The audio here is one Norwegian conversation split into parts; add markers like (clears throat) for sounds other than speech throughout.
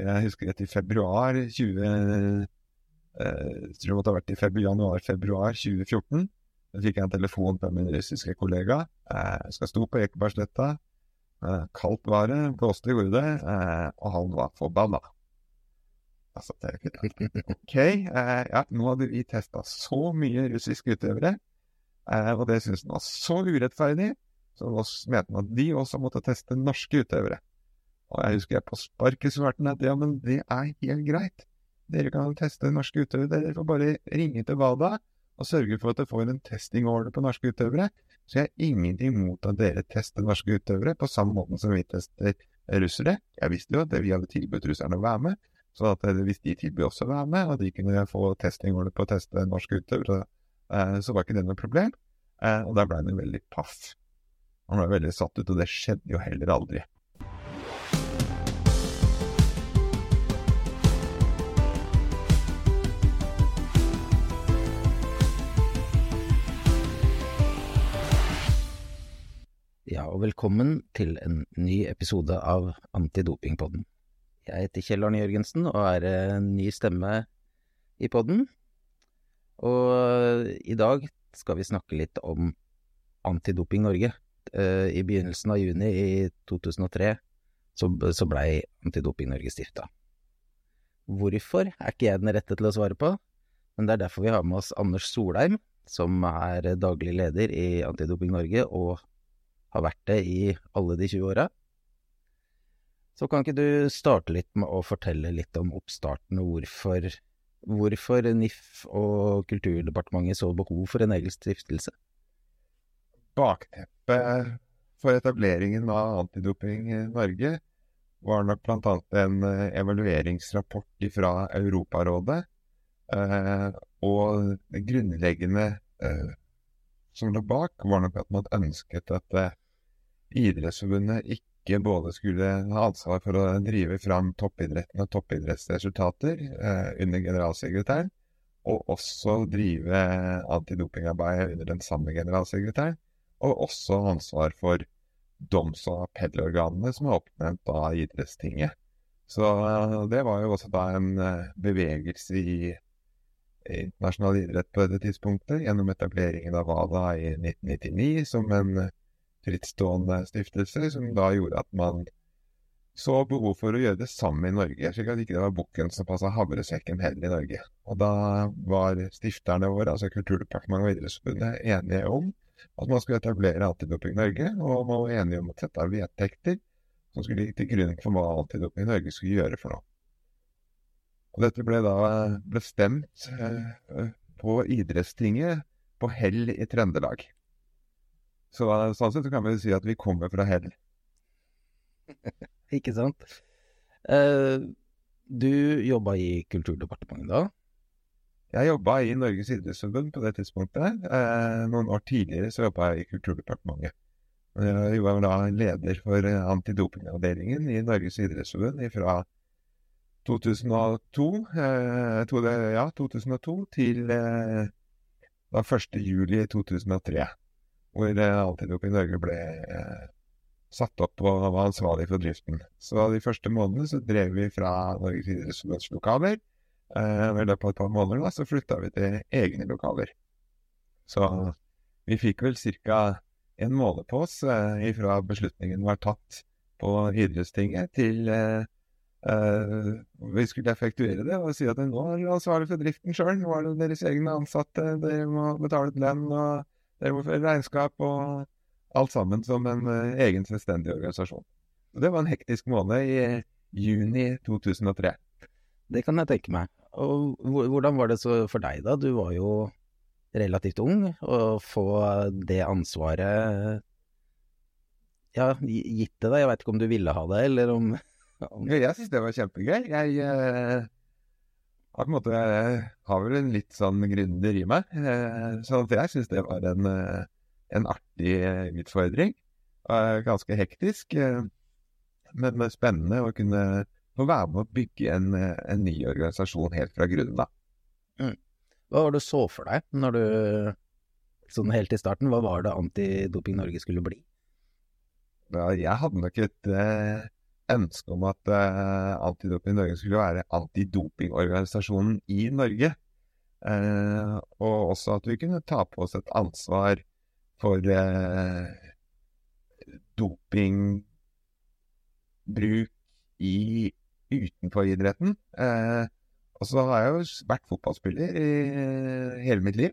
jeg husker at i februar 20 eh, Jeg tror det måtte ha vært i januar-februar 2014. Da fikk jeg en telefon fra min russiske kollega. Eh, jeg skal stå på Ekebergsletta. Eh, kaldt var det, blåste gjorde det, eh, og han var forbanna. Altså, OK, eh, ja, nå hadde vi testa så mye russiske utøvere, eh, og det syntes han var så urettferdig, så mente han at de også måtte teste norske utøvere. Og jeg husker jeg på sparket svarte at ja, men det er helt greit. Dere kan teste norske utøvere, dere får bare ringe til WADA og sørge for at dere får en testing-order på norske utøvere. Så jeg har ingenting imot at dere tester norske utøvere på samme måte som vi tester russere. Jeg visste jo at vi hadde tilbudt russerne å være med, så at hvis de tilbød også å være med, og de kunne få testing-order på å teste norske utøvere, eh, så var ikke det noe problem. Eh, og da ble han veldig paff. Han ble veldig satt ut, og det skjedde jo heller aldri. Ja, og velkommen til en ny episode av Antidopingpodden. Jeg heter Kjell Arne Jørgensen og er en ny stemme i podden. Og i dag skal vi snakke litt om Antidoping Norge. Eh, I begynnelsen av juni i 2003 så, så blei Antidoping Norge stifta. Hvorfor er ikke jeg den rette til å svare på, men det er derfor vi har med oss Anders Solheim, som er daglig leder i Antidoping Norge og har vært det i alle de 20 åra. Så kan ikke du starte litt med å fortelle litt om oppstarten og hvorfor, hvorfor NIF og Kulturdepartementet så behov for en egen stiftelse? Bakteppet for etableringen av Antidoping Norge var nok bl.a. en eh, evalueringsrapport fra Europarådet. Eh, og grunnleggende eh, som lå bak, var nok at man ønsket at eh, Idrettsforbundet ikke både skulle ha ansvar for å drive fram toppidretten og toppidrettsresultater eh, under generalsekretæren, og også drive antidopingarbeidet under den samme generalsekretæren, og også ansvar for doms- og appellorganene som er oppnevnt av Idrettstinget. Så eh, det var jo også da en eh, bevegelse i internasjonal idrett på dette tidspunktet, gjennom etableringen av WADA i 1999 som en frittstående stiftelse, som da gjorde at man så behov for å gjøre det samme i Norge, slik at ikke det var bukken som passa havresekken heller i Norge. Og da var stifterne våre, altså Kulturdepartementet og Idrettsforbundet, enige om at man skulle etablere Antidoping Norge, og man var enige om å sette av vedtekter som skulle ligge til grunn for hva Antidoping Norge skulle gjøre for noe. Og dette ble da bestemt eh, på idrettstinget på Hell i Trøndelag. Så sånn sett kan vi si at vi kommer fra Hell. Ikke sant. Uh, du jobba i Kulturdepartementet da? Jeg jobba i Norges idrettsforbund på det tidspunktet. Uh, noen år tidligere så jobba jeg i Kulturdepartementet. Jeg var da leder for antidopingavdelingen i Norges idrettsforbund fra 2002, eh, ja, 2002 til eh, da 1. juli 2003 hvor Altidop i Norge ble eh, satt opp og var ansvarlig for driften. Så de første månedene så drev vi fra Norges idrettsforbunds lokaler. Eh, I løpet av et par måneder da, så flytta vi til egne lokaler. Så vi fikk vel ca. en måned på oss eh, ifra beslutningen var tatt på idrettstinget til eh, eh, vi skulle effektuere det og si at nå er dere ansvarlig for driften sjøl. Nå er det deres egne ansatte, dere må betale ut lønn. og dere må føre regnskap og alt sammen som en uh, egen selvstendig organisasjon. Og det var en hektisk måned i juni 2003. Det kan jeg tenke meg. Og hvordan var det så for deg, da? Du var jo relativt ung. Å få det ansvaret ja, gitt til deg. Jeg veit ikke om du ville ha det, eller om... Jeg syns det var kjempegøy. Jeg uh, på en måte jeg har vel en litt sånn gründer i meg. Eh, så jeg syns det var en, eh, en, artig eh, utfordring. Ganske hektisk, men spennende å kunne få være med å bygge en, en ny organisasjon helt fra grunnen av. Mm. Hva var det du så for deg når du Sånn helt i starten, hva var det Antidoping Norge skulle bli? Ja, jeg hadde nok et ønske om at uh, Antidoping Norge skulle være antidopingorganisasjonen i Norge. Uh, og også at vi kunne ta på oss et ansvar for uh, dopingbruk i, utenfor idretten. og så har jeg jo vært fotballspiller i hele mitt liv.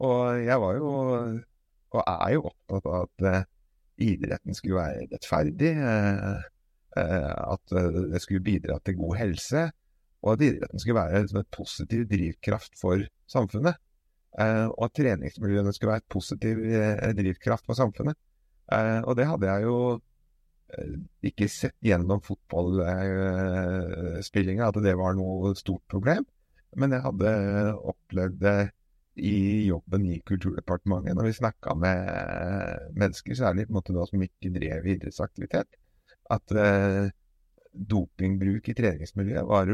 og jeg var jo, og er jo opptatt av at idretten skulle være rettferdig, eh, eh, at eh, det skulle bidra til god helse, og at idretten skulle være en positiv drivkraft for samfunnet. Og at treningsmiljøene skulle være et positiv drivkraft for samfunnet. Og det hadde jeg jo ikke sett gjennom fotballspillinga at det var noe stort problem. Men jeg hadde opplevd det i jobben i Kulturdepartementet, når vi snakka med mennesker, særlig på en måte da som ikke drev idrettsaktivitet, at eh, dopingbruk i treningsmiljøet var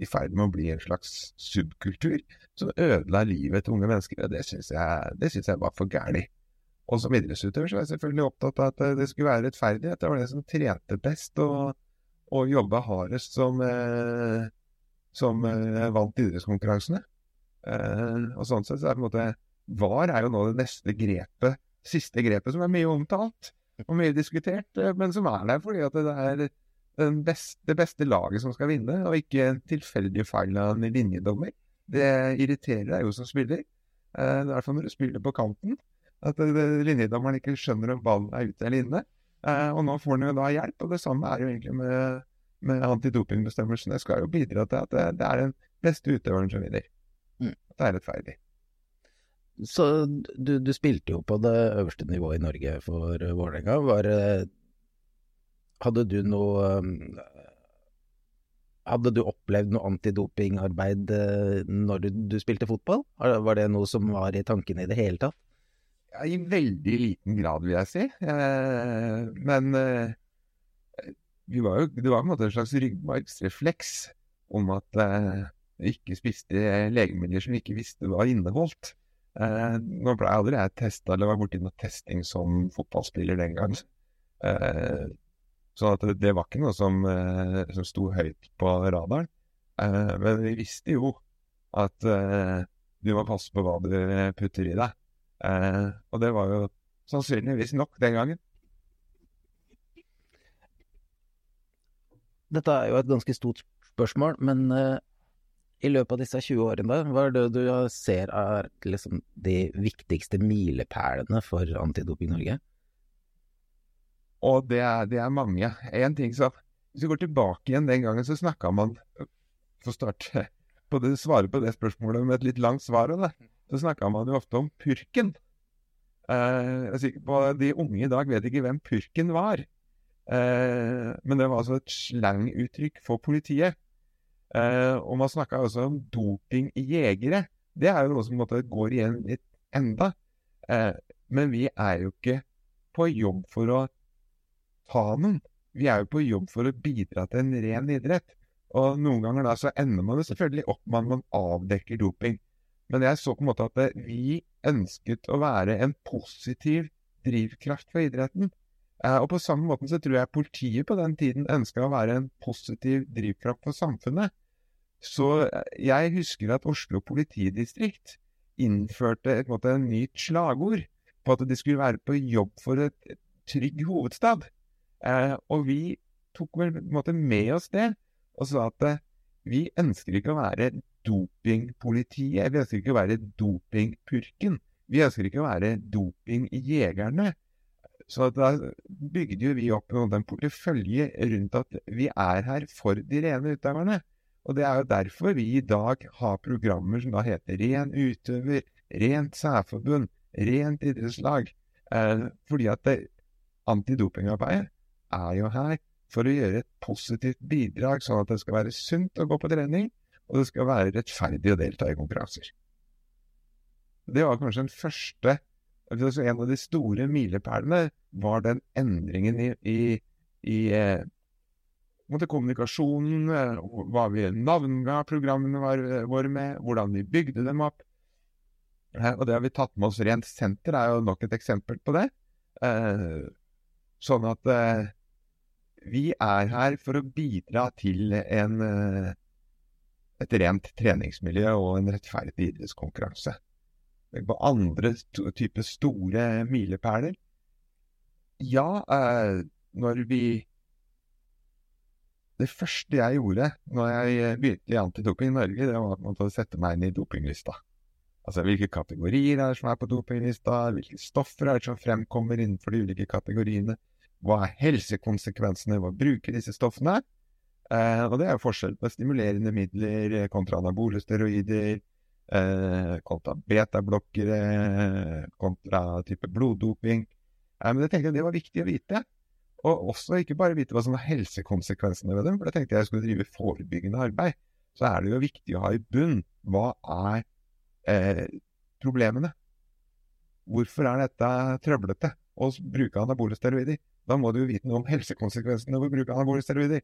i ferd med å bli en slags subkultur som ødela livet til unge mennesker. og Det syns jeg, jeg, var for gærent. Og som idrettsutøver så var jeg selvfølgelig opptatt av at det skulle være rettferdighet. Det var det som trente best og, og jobba hardest som, eh, som eh, vant idrettskonkurransene. Uh, og sånn sett så er det på en måte VAR er jo nå det neste grepet, siste grepet, som er mye omtalt og mye diskutert, uh, men som er der fordi at det er beste, det beste laget som skal vinne, og ikke en tilfeldig feil av en linjedommer. Det irriterer deg jo som spiller, uh, i hvert fall når du spiller på kanten, at linjedommeren ikke skjønner om ballen er ute eller inne. og nå får han jo da hjelp, og det samme er jo egentlig med, med antidopingbestemmelsene. Det skal jo bidra til at det, det er den beste utøveren som vinner det er rettferdig. Så du, du, spilte jo på det øverste nivået i Norge for Vålerenga. Hadde du noe Hadde du opplevd noe antidopingarbeid eh, når du, du, spilte fotball? Var det noe som var i tankene i det hele tatt? Ja, I veldig liten grad, vil jeg si. Eh, men eh, var jo, det var på en måte en slags ryggmargsrefleks om at ikke spiste legemidler som ikke visste hva inneholdt. Eh, nå ble jeg aldri jeg testa eller var borti noe testing som fotballspiller den gang. Eh, så det, det, var ikke noe som, eh, som sto høyt på radaren. Eh, men vi visste jo at eh, du må passe på hva du putter i deg. Eh, og det var jo sannsynligvis nok den gangen. Dette er jo et ganske stort spørsmål, men i løpet av disse 20 årene, hva er det du ser er liksom de viktigste milepælene for Antidoping Norge? Og det er, det er mange. En ting som Hvis vi går tilbake igjen den gangen, så snakka man For å starte på det, svare på det spørsmålet med et litt langt svar, det, så snakka man jo ofte om purken. Eh, jeg er sikker på De unge i dag vet ikke hvem purken var. Eh, men det var altså et slanguttrykk for politiet. Uh, og man snakka også om doping i jegere. Det er jo noe som måte, går igjen litt enda. Uh, men vi er jo ikke på jobb for å ta noen. Vi er jo på jobb for å bidra til en ren idrett. Og noen ganger da så ender man jo selvfølgelig opp med at man avdekker doping. Men jeg så på en måte at vi ønsket å være en positiv drivkraft for idretten. Og på samme måten så tror jeg politiet på den tiden ønska å være en positiv drivkraft for samfunnet. Så eh, jeg husker at Oslo politidistrikt innførte et, måte, en nytt slagord på at de skulle være på jobb for et trygg hovedstad. Eh, og vi tok vel måte, med oss det, og sa at eh, vi ønsker ikke å være dopingpolitiet. Vi ønsker ikke å være dopingpurken. Vi ønsker ikke å være dopingjegerne. Så da bygde vi opp en portefølje rundt at vi er her for de rene utøverne. Og det er jo derfor vi i dag har programmer som da heter Ren utøver, Rent særforbund, Rent idrettslag. Eh, fordi at det, antidopingarbeidet er jo her for å gjøre et positivt bidrag, sånn at det skal være sunt å gå på trening, og det skal være rettferdig å delta i konkurranser. Det var kanskje den første En av de store milepælene var den endringen i, i, i eh, måte, kommunikasjonen, eh, hva vi navnga programmene eh, våre med, hvordan vi bygde dem opp. Eh, og det har vi tatt med oss. Rent senter er jo nok et eksempel på det. Sånn at vi er her for å bidra til en, et rent treningsmiljø og en rettferdig idrettskonkurranse. På andre typer store milepæler Ja, når vi Det første jeg gjorde når jeg begynte i Antidoping i Norge, det var at man sette meg inn i dopinglista. Altså hvilke kategorier er det som er på dopinglista, hvilke stoffer er det som fremkommer innenfor de ulike kategoriene, hva er helsekonsekvensene ved å bruke disse stoffene? Eh, og det er jo forskjell på stimulerende midler kontra anabole steroider, eh, kontra betablokkere, kontra type bloddoping. Eh, men jeg tenkte det var viktig å vite. Og også ikke bare vite hva som er helsekonsekvensene ved dem, for da tenkte jeg jeg skulle drive forebyggende arbeid. Så er det jo viktig å ha i bunn hva er eh, problemene. Hvorfor er dette trøblete å bruke anabole steroider? Da må du jo vite noe om helsekonsekvensene ved å bruke anabole steroider.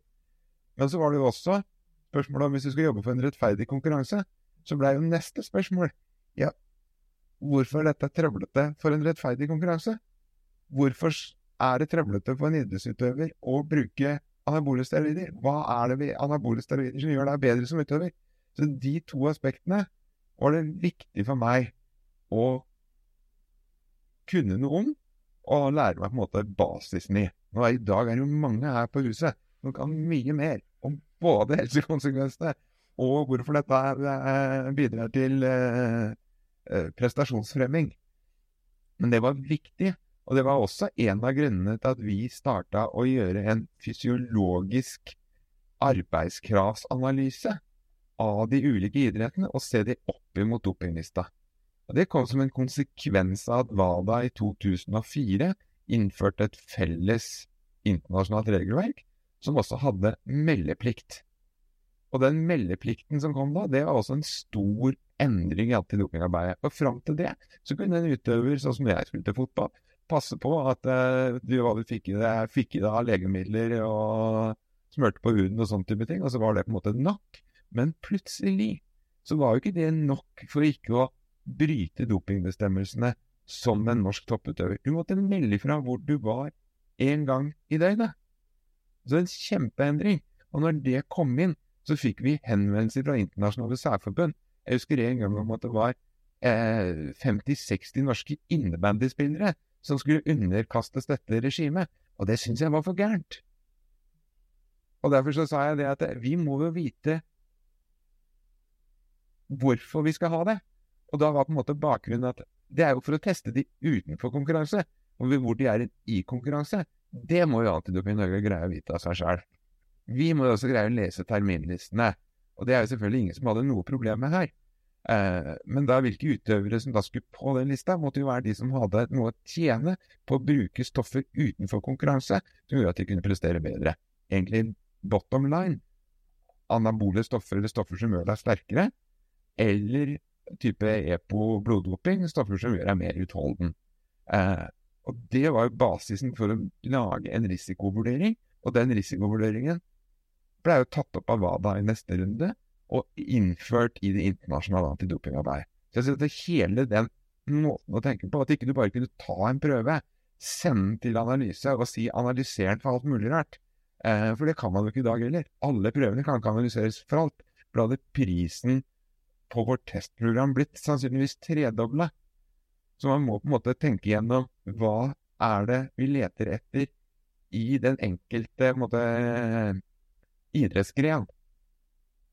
Men så var det jo også spørsmålet om hvis du skal jobbe for en rettferdig konkurranse, så blei jo neste spørsmål ja, hvorfor er dette trøblete for en rettferdig konkurranse? Hvorfor er det trøblete for en idrettsutøver å bruke anabole steroider? Hva er det ved anabole steroider som gjør deg bedre som utøver? Så de to aspektene var det viktig for meg å kunne noe om, og lære meg på en måte basisen i. Nå, I dag er det jo mange her på huset som kan mye mer om både helsekonsekvensene og hvorfor dette eh, bidrar til eh, eh, prestasjonsfremming. Men det var viktig, og det var også en av grunnene til at vi starta å gjøre en fysiologisk arbeidskravsanalyse av de ulike idrettene og se de opp imot dopinglista. Og Det kom som en konsekvens av at WADA i 2004 innførte et felles internasjonalt regelverk som også hadde meldeplikt. Og den meldeplikten som kom da, det var også en stor endring i antidopingarbeidet. Og fram til det så kunne en utøver, sånn som jeg spilte fotball, passe på at uh, du, hva du fikk i deg, fikk i deg av legemidler og smurte på huden og sånne type ting, og så var det på en måte nok. Men plutselig så var jo ikke det nok for ikke å bryte dopingbestemmelsene som en norsk topputøver. Du måtte melde fra hvor du var én gang i døgnet. Så en kjempeendring. Og når det kom inn, så fikk vi henvendelser fra internasjonale særforbund. Jeg husker en gang om at det var eh, 50-60 norske innebandyspillere som skulle underkastes dette regimet. Og det syns jeg var for gærent. Og derfor så sa jeg det at vi må jo vite hvorfor vi skal ha det. Og da var på en måte bakgrunnen at det er jo for å teste de utenfor konkurranse. Og hvor de er i konkurranse, det må jo Antidoping Norge greie å vite av seg sjøl. Vi må jo også greie å lese terminlistene. Og det er jo selvfølgelig ingen som hadde noe problem med her. Eh, men da hvilke utøvere som da skulle på den lista, måtte jo være de som hadde noe å tjene på å bruke stoffer utenfor konkurranse, som gjorde at de kunne prestere bedre. Egentlig bottom line anabole stoffer eller stoffer som gjør deg sterkere, eller type EPO-bloddoping, stoffer som gjør deg mer utholden. Eh, og Det var jo basisen for å lage en risikovurdering, og den risikovurderingen ble jo tatt opp av WADA i neste runde og innført i det internasjonale antidopingarbeidet. Så jeg synes at hele den måten å tenke på, at ikke du bare kunne ta en prøve, sende den til analyse og si 'analyser den for alt mulig rart', eh, for det kan man jo ikke i dag heller. Alle prøvene kan ikke analyseres for alt. For da hadde prisen på vårt testprogram blitt sannsynligvis tredobla. Så man må på en måte tenke gjennom hva er det vi leter etter i den enkelte måte, idrettsgren.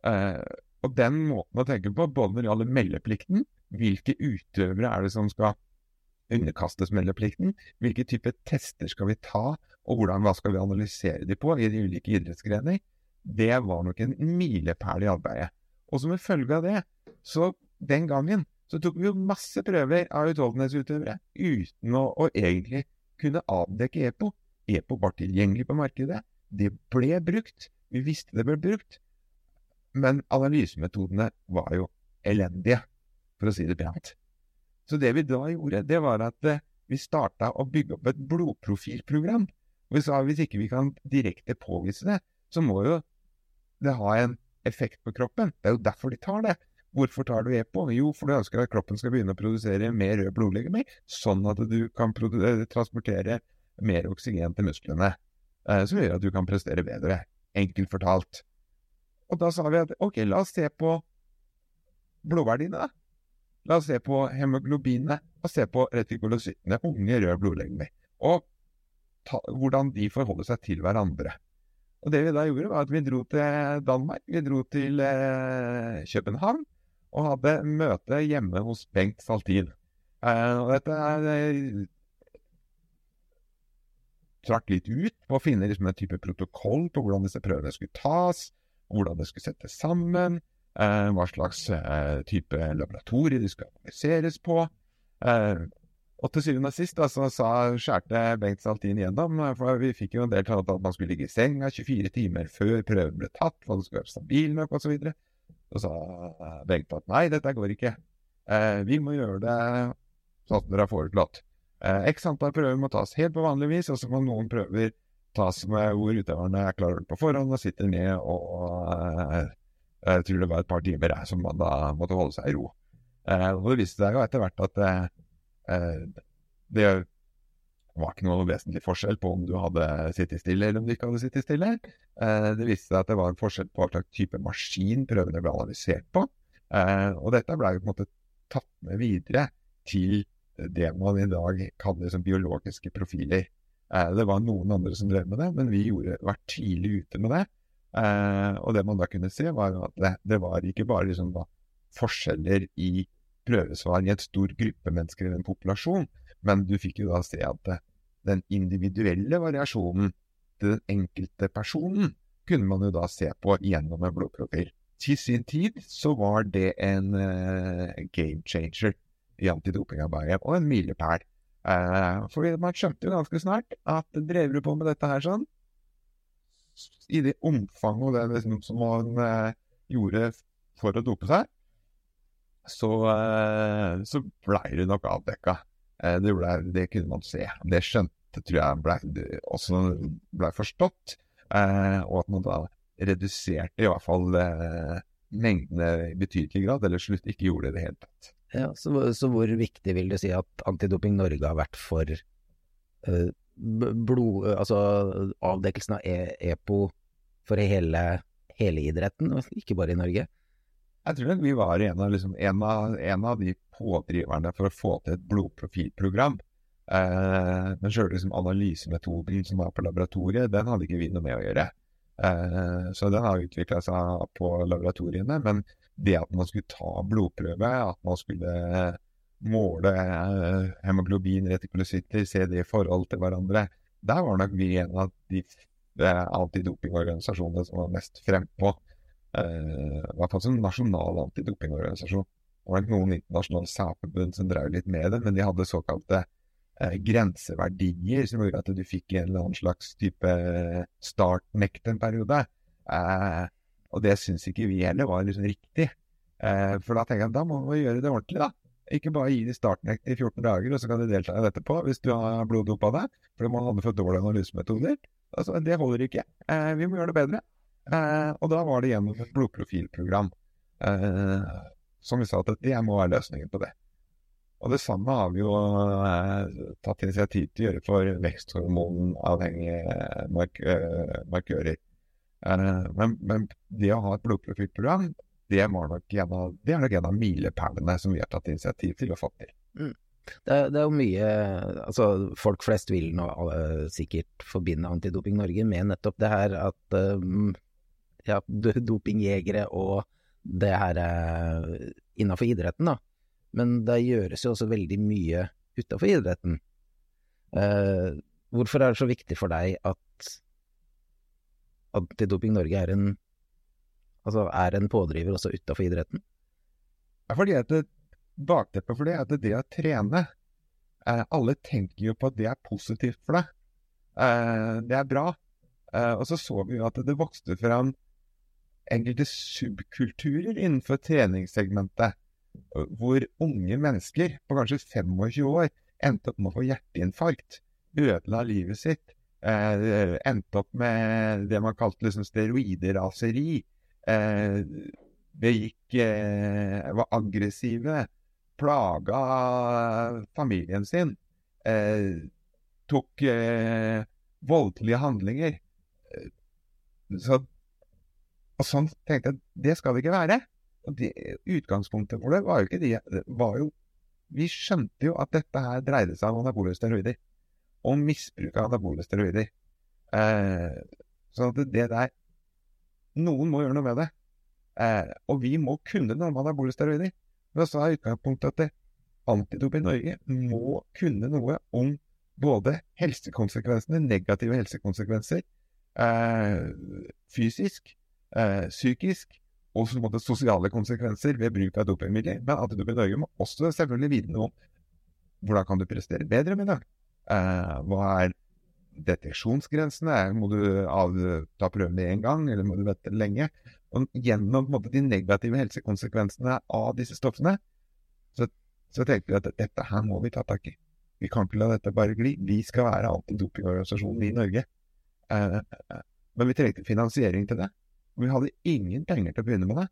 Eh, og den måten å tenke på, både når det gjelder meldeplikten, hvilke utøvere er det som skal underkastes meldeplikten, hvilke typer tester skal vi ta, og hvordan, hva skal vi analysere de på i de ulike idrettsgrener, det var nok en milepæl i arbeidet. Og som en følge av det, så den gangen så tok vi jo masse prøver av utholdenhetsutøvere uten å, å, egentlig kunne avdekke EPO. EPO var tilgjengelig på markedet. Det ble brukt. Vi visste det ble brukt. Men analysemetodene var jo elendige, for å si det pent. Så det vi da gjorde, det var at eh, vi starta å bygge opp et blodprofilprogram. Vi sa hvis ikke vi kan direkte påvise det, så må jo det ha en effekt på kroppen. Det er jo derfor de tar det. Hvorfor tar du EPO? Jo, for du ønsker at kroppen skal begynne å produsere mer rød blodlegemer, sånn at du kan transportere mer oksygen til musklene. eh, som gjør at du kan prestere bedre. Enkelt fortalt. Og da sa vi at ok, la oss se på blodverdiene, da. La oss se på hemoglobinene og se på retikulocyttene, unge røde blodlegemer, og ta, hvordan de forholder seg til hverandre. Og Det vi da gjorde, var at vi dro til Danmark. Vi dro til eh, København og hadde møte hjemme hos Bengt Saltin. Eh, og dette er eh, trakk litt ut på å finne liksom en type protokoll på hvordan disse prøvene skulle tas, hvordan det skulle settes sammen, eh, hva slags eh, type laboratorie de skulle analyseres på. Eh, og til syvende og sist da, så sa, skjærte Bengt Saltin igjennom, for vi fikk jo en del tall at man skulle ligge i senga 24 timer før prøven ble tatt, for det skulle være stabil nok osv. Så og sa Bengt at nei, dette går ikke. Eh, vi må gjøre det sånn som dere har foreslått. Eh, X antall prøver må tas helt på vanlig vis, og så må noen prøver tas med hvor utøverne er klar på forhånd og sitter ned og eh, jeg tror det var et par timer som man da måtte holde seg i ro. Eh, og det viste seg jo etter hvert at eh, det var ikke noe vesentlig forskjell på om du hadde sittet stille eller om du ikke hadde sittet stille. Det viste seg at det var en forskjell på hva slags type maskin prøvene ble analysert på. Og dette ble jo på en måte tatt med videre til det man i dag kaller biologiske profiler. Det var noen andre som drev med det, men vi gjorde, var tidlig ute med det. Og det man da kunne se, var at det, det var ikke bare liksom forskjeller i prøvesvar i et stor gruppe mennesker i en populasjon, men du fikk jo da se at den individuelle variasjonen til den enkelte personen kunne man jo da se på gjennom en blodprofil. Til sin tid så var det en uh, game changer i antidopingarbeidet, og en milepæl. Uh, for man skjønte jo ganske snart at drev du på med dette her sånn, i det omfanget og det liksom, som man uh, gjorde for å dope seg, så, eh, så blei det nok avdekka. Eh, det, ble, det, kunne man se. Det skjønte, tror jeg, ble, også blei forstått. Og at man da reduserte i hvert fall mengdene i betydelig grad, eller slutt ikke gjorde det i det hele tatt. Ja, så, så, hvor viktig vil du si at Antidoping Norge har vært for uh, blod... Altså avdekkelsen av e EPO for hele, hele idretten, ikke bare i Norge? Jeg tror vi var en av, liksom, en, av, en av, de pådriverne for å få til et blodprofilprogram. Eh, men sjøl liksom, analysemetoden som var på laboratoriet, den hadde ikke vi noe med å gjøre. Eh, så den har utvikla seg på laboratoriene. Men det at man skulle ta blodprøve, at man skulle måle eh, hemoglobin, retikulocytter, se det i forhold til hverandre, der var nok vi en av de eh, antidopingorganisasjonene som var mest frempå. Uh, i hvert fall som nasjonal antidopingorganisasjon. Det var noen internasjonale særforbund som drev litt med det, men de hadde såkalte uh, grenseverdier som gjorde at du fikk en eller annen slags type eh, startnekt en periode. Eh, og det syns ikke vi heller var liksom riktig. Eh, for da tenker jeg da må vi gjøre det ordentlig, da. Ikke bare gi de startnekt i 14 dager, og så kan de delta i på, hvis du har bloddopa deg For man hadde for dårlige analysemetoder. Altså, det holder ikke. Eh, vi må gjøre det bedre. Eh, og da var det gjennom et blodprofilprogram eh, som vi sa at det må være løsningen på det. Og det samme har vi jo eh, tatt initiativ til å gjøre for veksthormonavhengige mark eh, markører. Eh, men, men, det å ha et blodprofilprogram, det, en av, det er nok en av milepælene som vi har tatt initiativ til å få til. Mm. Det, det, er jo mye Altså, folk flest vil nå uh, sikkert forbinde Antidoping Norge med nettopp det her at uh, ja, dopingjegere og det her eh, innafor idretten, da. Men det gjøres jo også veldig mye utafor idretten. Eh, hvorfor er det så viktig for deg at Antidoping Norge er en, altså er en pådriver også utafor idretten? Fordi at Bakteppet for det er at det å trene eh, Alle tenker jo på at det er positivt for deg. Eh, det er bra. Eh, og så så vi jo at det vokste fram enkelte subkulturer innenfor treningssegmentet, hvor unge mennesker på kanskje 25 år endte opp med å få hjerteinfarkt, ødela livet sitt, eh, endte opp med det man kalte liksom steroideraseri, eh, begikk eh, Var aggressive, plaga familien sin, eh, tok eh, voldelige handlinger. Så, og sånn tenkte jeg det skal det ikke være. Og det, Utgangspunktet for det var jo ikke det. det var jo, vi skjønte jo at dette her dreide seg om anabole steroider. Og misbruk av anabole steroider. Eh, så det der Noen må gjøre noe med det. Eh, og vi må kunne noe om anabole steroider. Men så er utgangspunktet at Antidoping Norge må kunne noe om både helsekonsekvensene, negative helsekonsekvenser, eh, fysisk, eh, psykisk og så måtte sosiale konsekvenser ved bruk av dopingmidler. Men Antidoping Norge må også selvfølgelig vite noe om hvordan kan du prestere bedre med det. Eh, hva er deteksjonsgrensene? Må du ta prøvene én gang, eller må du vente lenge? Og gjennom måte, de negative helsekonsekvensene av disse stoffene, så, så tenkte vi at dette her må vi ta tak i. Vi kan ikke la dette bare gli. Vi skal være antidopingorganisasjonen i Norge. Eh, men vi trengte finansiering til det. Og vi hadde ingen penger til å begynne med det,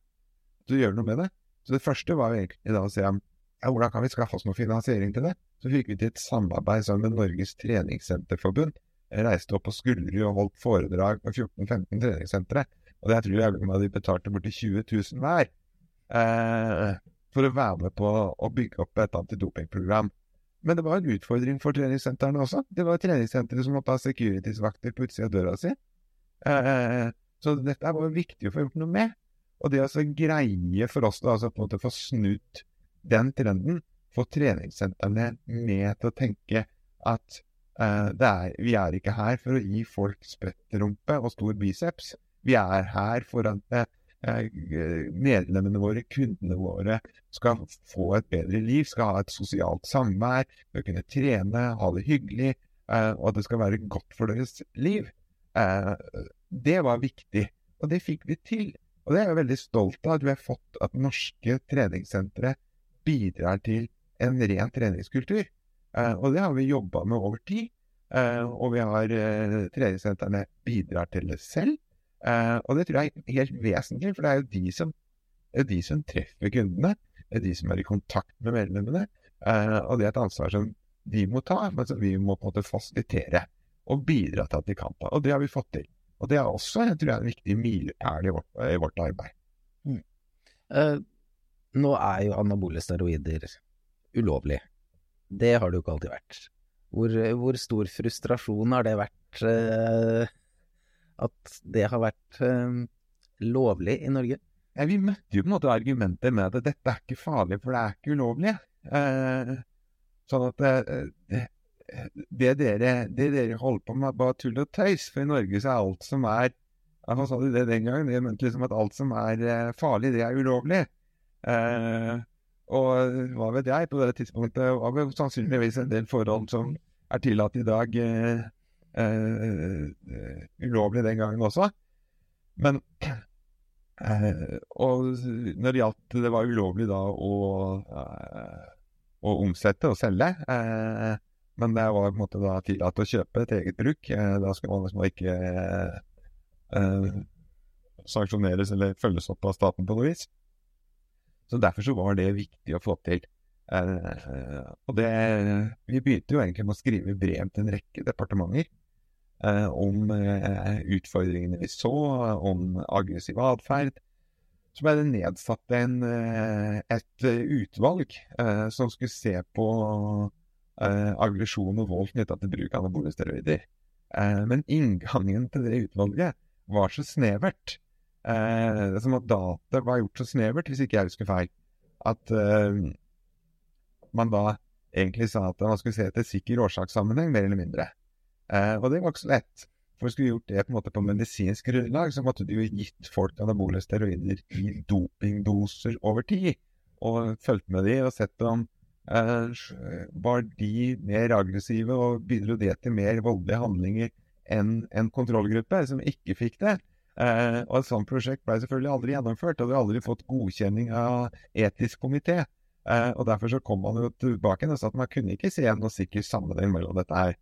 så gjør gjøre noe med det. Så det første var egentlig da å se om ja, hvordan kan vi skaffe oss noe finansiering til det. Så fikk vi til et samarbeid sammen med Norges treningssenterforbund. Jeg reiste opp på Skullerud og holdt foredrag på 14-15 treningssentre. Og det tror jeg de betalte borti 20 000 hver eh, for å være med på å bygge opp et antidopingprogram. Men det var en utfordring for treningssentrene også. Det var treningssentre som måtte ha securities-vakter på utsida av døra si. Eh, så dette var viktig å få gjort noe med. Og det å greie for oss da, altså på en måte få snudd den trenden, få treningssentrene med til å tenke at uh, er, vi er ikke her for å gi folk sprettrumpe og stor biceps. Vi er her for at uh, medlemmene våre, kundene våre, skal få et bedre liv, skal ha et sosialt samvær, skal kunne trene, ha det hyggelig, uh, og at det skal være godt for deres liv. Det var viktig, og det fikk vi til. Og det er jeg veldig stolt av, at vi har fått at norske treningssentre bidrar til en ren treningskultur. Eh, og det har vi jobba med over tid. Eh, og vi har eh, treningssentrene bidrar til det selv. Og det tror jeg er helt vesentlig, for det er jo de som, de som treffer kundene. Det er de som er i kontakt med medlemmene. Og det er et ansvar som de må ta, men som vi må på en måte fasilitere og bidra til at de kan ta. Og det har vi fått til. Og det er også jeg tror jeg, en viktig milepæl i, i, vårt arbeid. Mm. Uh, nå er jo anabole steroider ulovlig. Det har det jo ikke alltid vært. Hvor, hvor stor frustrasjon har det vært uh, at det har vært uh, lovlig i Norge? Ja, vi møtte jo på en måte argumenter med at dette er ikke farlig, for det er ikke ulovlig. sånn at det, det dere, det dere holder på med, er bare tull og tøys. For i Norge så er alt som er Hva sa de det den gangen? det mente liksom at alt som er farlig, det er ulovlig. Eh, og hva vet jeg, på det tidspunktet var det sannsynligvis en del forhold som er tillatt i dag, eh, eh, ulovlig den gangen også. Men eh, Og når det gjaldt det var ulovlig da å, eh, å omsette og selge eh, men det var på en måte da tillatt å kjøpe til eget bruk. Da skal man liksom ikke sanksjoneres eller følges opp av staten på noe vis. Så Derfor så var det viktig å få til. Eh, og det, Vi begynte jo egentlig med å skrive brev til en rekke departementer eh, om eh, utfordringene vi så, om aggressiv atferd. Så ble det nedsatt en, et utvalg som skulle se på aggresjon og vold knytta til bruk av anabole steroider. Eh, men inngangen til det utvalget var så snevert. Eh, som at data var gjort så snevert, hvis ikke jeg husker feil, at eh, man da egentlig sa at man skulle se etter sikker årsakssammenheng, mer eller mindre. Eh, og det var ikke så lett. For skulle gjort det på en måte på medisinsk grunnlag, så måtte du jo gitt folk anabole steroider i dopingdoser over tid. Og fulgt med de og sett om Eh, var de mer aggressive og bidro det til mer voldelige handlinger enn en kontrollgruppe som ikke fikk det. Uh, og Et sånt prosjekt ble selvfølgelig aldri gjennomført, og det har aldri fått godkjenning av etisk komité. Eh, og Derfor så kom man jo tilbake og sa at man kunne ikke se noe sikker sammenheng mellom dette her.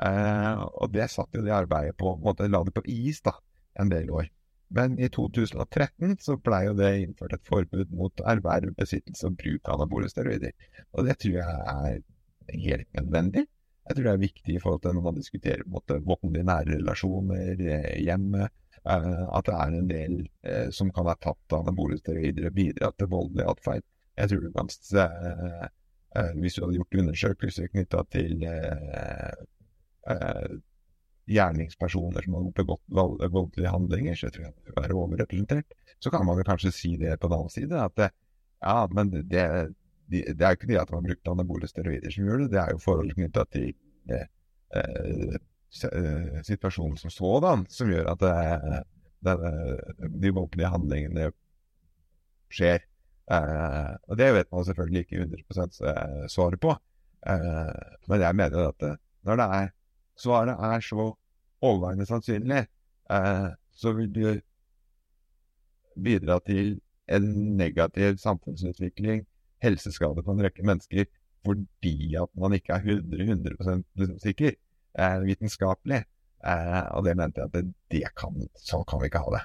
Eh, og det satt jo det arbeidet på, måte, la det på is da, en del år. Men i 2013 så blei jo det innført et forbud mot erverv, besittelse og bruk av anabole steroider. Og det tror jeg er helt nødvendig. Jeg tror det er viktig i forhold til når man diskuterer vold i nære relasjoner, hjemmet, at det er en del som kan være tatt av anabole steroider og bidra til voldelig atferd. Jeg tror du kan se Hvis du hadde gjort undersøkelser knytta til gjerningspersoner som har begått voldelige handlinger, så jeg tror jeg det vil være overrepresentert. Så kan man kanskje si det på den annen side, at det, ja, men det, det, det er jo ikke det at man har brukt anabole steroider som gjør det, det er jo forhold knytta til eh, eh, situasjonen som sådan, som gjør at det, det, de voldelige handlingene skjer. Eh, og det vet man selvfølgelig ikke 100 svaret på. Eh, men jeg mener at når det er svaret er så overveiende sannsynlig, eh, så vil du bidra til en negativ samfunnsutvikling, helseskade på en rekke mennesker, fordi at man ikke er 100, 100 liksom sikker eh, vitenskapelig. Eh, og det mente jeg at det, kan, sånn kan vi ikke ha det.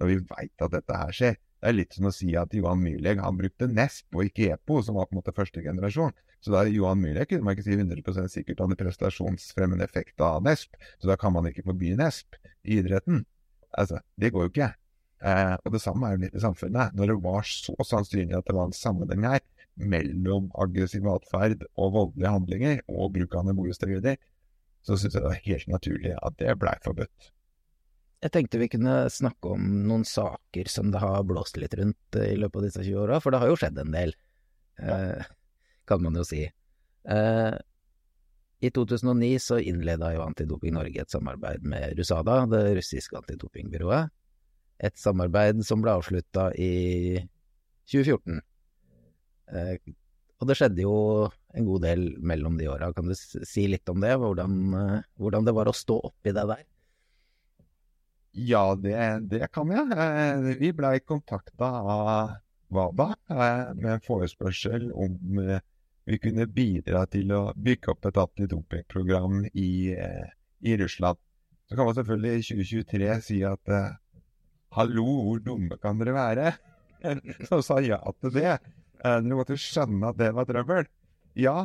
Når vi veit at dette her skjer. Det er litt som å si at Johan Myrleg han brukte NESP og ikke EPO, som var på en måte første generasjon. Så da Johan Myrleg kunne man ikke si 100 sikkert hadde prestasjonsfremmende effekt av NESP, så da kan man ikke forby NESP i idretten. Altså, det går jo ikke. Eh, og det samme er jo litt i samfunnet. Når det var så sannsynlig at det var en sammenheng her mellom aggressiv atferd og voldelige handlinger og bruk av anabole så syntes jeg det var helt naturlig at det blei forbudt. Jeg tenkte vi kunne snakke om noen saker som det har blåst litt rundt eh, i løpet av disse 20 åra, for det har jo skjedd en del, eh, kan man jo si. Eh, I 2009 så innleda jo Antidoping Norge et samarbeid med Rusada, det russiske antidopingbyrået. Et samarbeid som ble avslutta i 2014. Eh, og det skjedde jo en god del mellom de åra. Kan du si litt om det, hvordan, eh, hvordan det var å stå oppi det der? Ja, det, det kan jeg. Eh, vi ble kontakta av WADA eh, med en forespørsel om vi kunne bidra til å bygge opp et antidopingprogram i, i Russland. Så kan man selvfølgelig i 2023 si at hallo, hvor dumme kan dere være? (laughs) Så sa ja til det. Dere måtte skjønne at det var trøbbel. Ja,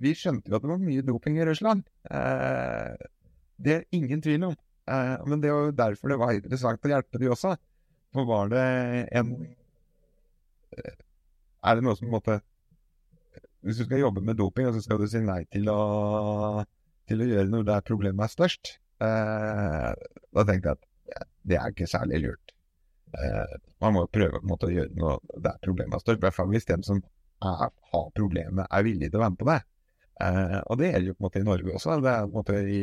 vi skjønte jo at det var mye doping i Russland. Det er ingen tvil om. Eh, men det var jo derfor det var interessant å hjelpe de også. For var det en eh, Er det noe som på en måte Hvis du skal jobbe med doping, så skal du si nei til å, til å gjøre noe der problemet er størst, eh, da tenkte jeg at det er ikke særlig lurt. Eh, man må prøve måte å gjøre noe der problemet er størst. I hvert fall hvis den som er, har problemet, er villig til å være med på det. Eh, og det gjelder jo på en måte i Norge også. Det er på en måte i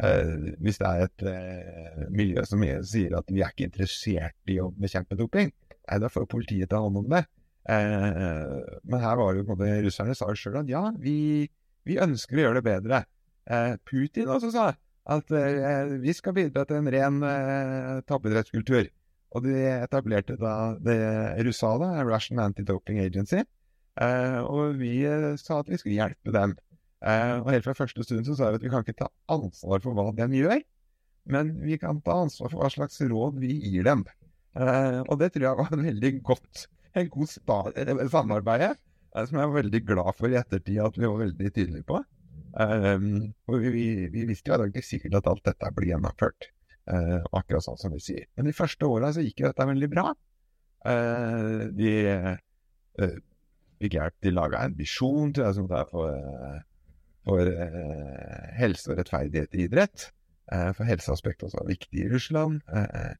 Uh, hvis det er et uh, miljø som sier at vi er ikke interessert i å bekjempe doping, nei, da får politiet ta hånd om det. Uh, men her var det jo på en måte russerne sa sjøl at ja, vi, vi, ønsker å gjøre det bedre. Putin også sa at vi skal bidra til en ren uh, toppidrettskultur. Og de etablerte da det Russada, Russian Anti-Doping Agency, og vi sa at vi skulle hjelpe dem. Eh, og helt fra første stund så sa vi at vi kan ikke ta ansvar for hva de gjør, men vi kan ta ansvar for hva slags råd vi gir dem. Eh, og det tror jeg var en veldig godt, en god samarbeid, eh, som jeg var veldig glad for i ettertid at vi var veldig tydelige på. Um, og vi, vi, vi, visste jo ikke sikkert at alt dette blir gjennomført, uh, akkurat sånn som vi sier. Men de første åra så gikk jo dette veldig bra. Eh, de eh, fikk hjelp De laga en visjon tror jeg, som det er for for eh, helse og rettferdighet i idrett. Eh, for helseaspektet også er viktig i Russland. Eh,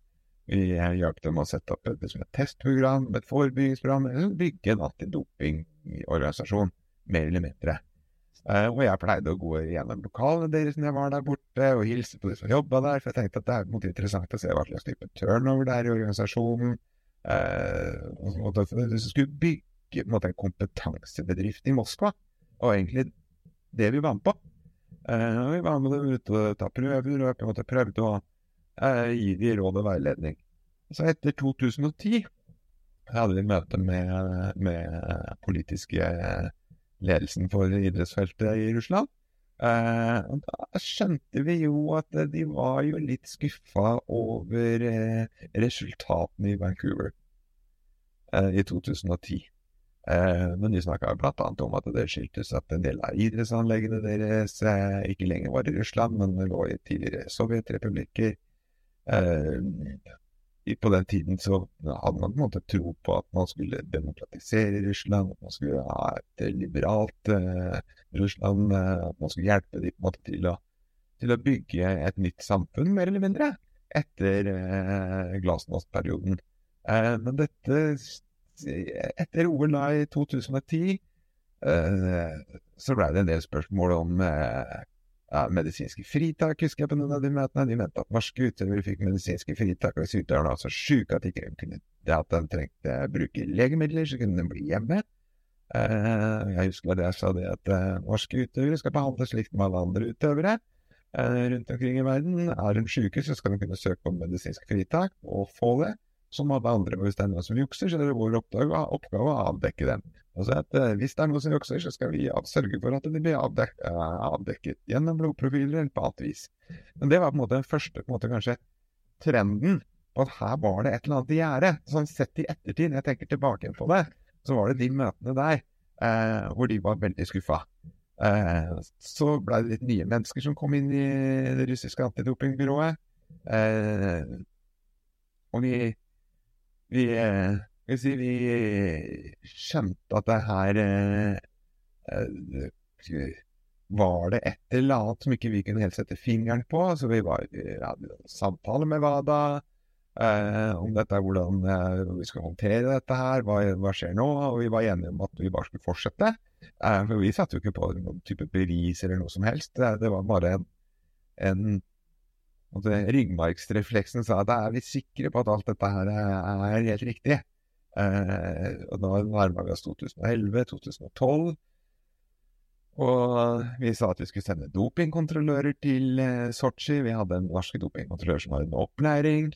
vi hjalp dem å sette opp et, et testprogram, et forebyggingsprogram, bygge en antidopingorganisasjon, mer eller mindre. Uh, og jeg pleide å gå gjennom lokalene deres når jeg var der borte, og hilse på de som jobba der, for jeg tenkte at det er måte, interessant å se hva slags type turnover det er i organisasjonen. Uh, og de skulle bygge en, måte, en kompetansebedrift i Moskva, og egentlig det vi var med på. Uh, vi var med ute og ta prøver, og måte prøvde å gi de råd og veiledning. Så etter 2010 hadde vi møte med, med politiske ledelsen for idrettsfeltet i Russland. Eh, og da skjønte vi jo at de var jo litt skuffa over resultatene i Vancouver i 2010. Eh, men de snakka bl.a. om at det skyldtes at en del av idrettsanleggene deres eh, ikke lenger var i Russland, men lå i tidligere sovjetrepublikker. Eh, på den tiden så hadde man på en måte tro på at man skulle demokratisere Russland, at man skulle ha et liberalt eh, Russland, eh, at man skulle hjelpe dem på en måte til å, til å bygge et nytt samfunn, mer eller mindre, etter eh, glasnost-perioden. Eh, men dette etter OL i 2010 eh, så ble det en del spørsmål om eh, medisinske fritak, husker jeg på noen av de møtene. De mente at norske utøvere fikk medisinske fritak, og hvis utøverne var så sjuke at de ikke kunne det at de trengte bruke legemidler, så kunne de bli hjemme. Uh, jeg husker at jeg sa det at uh, norske utøvere skal behandles slik med alle andre utøvere uh, rundt omkring i verden. Er de syke, så skal de kunne søke om medisinsk fritak og få det som alle andre. Og hvis det er noen som jukser, så er det vår oppgave, oppgave å avdekke dem. Altså at uh, Hvis det er noen som jukser, så skal vi sørge for at de blir avdek uh, avdekket gjennom blodprofiler eller på annet vis. Men det var på en måte den første måte kanskje trenden på at her var det et eller annet i gjære. Sånn sett i ettertid, når jeg tenker tilbake på det, så var det de møtene der uh, hvor de var veldig skuffa. så ble det litt nye mennesker som kom inn i det russiske antidopingbyrået. og vi vi, eh, si, vi skjønte at det her eh, eh, var det et eller annet som ikke vi kunne helt sette fingeren på. Så vi var i samtale med WADA eh, om dette, hvordan eh, vi skal håndtere dette her, hva, hva, skjer nå? Og vi var enige om at vi bare skulle fortsette. Eh, for vi satte jo ikke på noen type bevis eller noe som helst. Det, det var bare en, en og ryggmargsrefleksen sa at da er vi sikre på at alt dette her er helt riktig. Eh, og da nærma vi oss 2011-2012. Og vi sa at vi skulle sende dopingkontrollører til eh, Sotsji. Vi hadde en norsk dopingkontrollør som var under opplæring.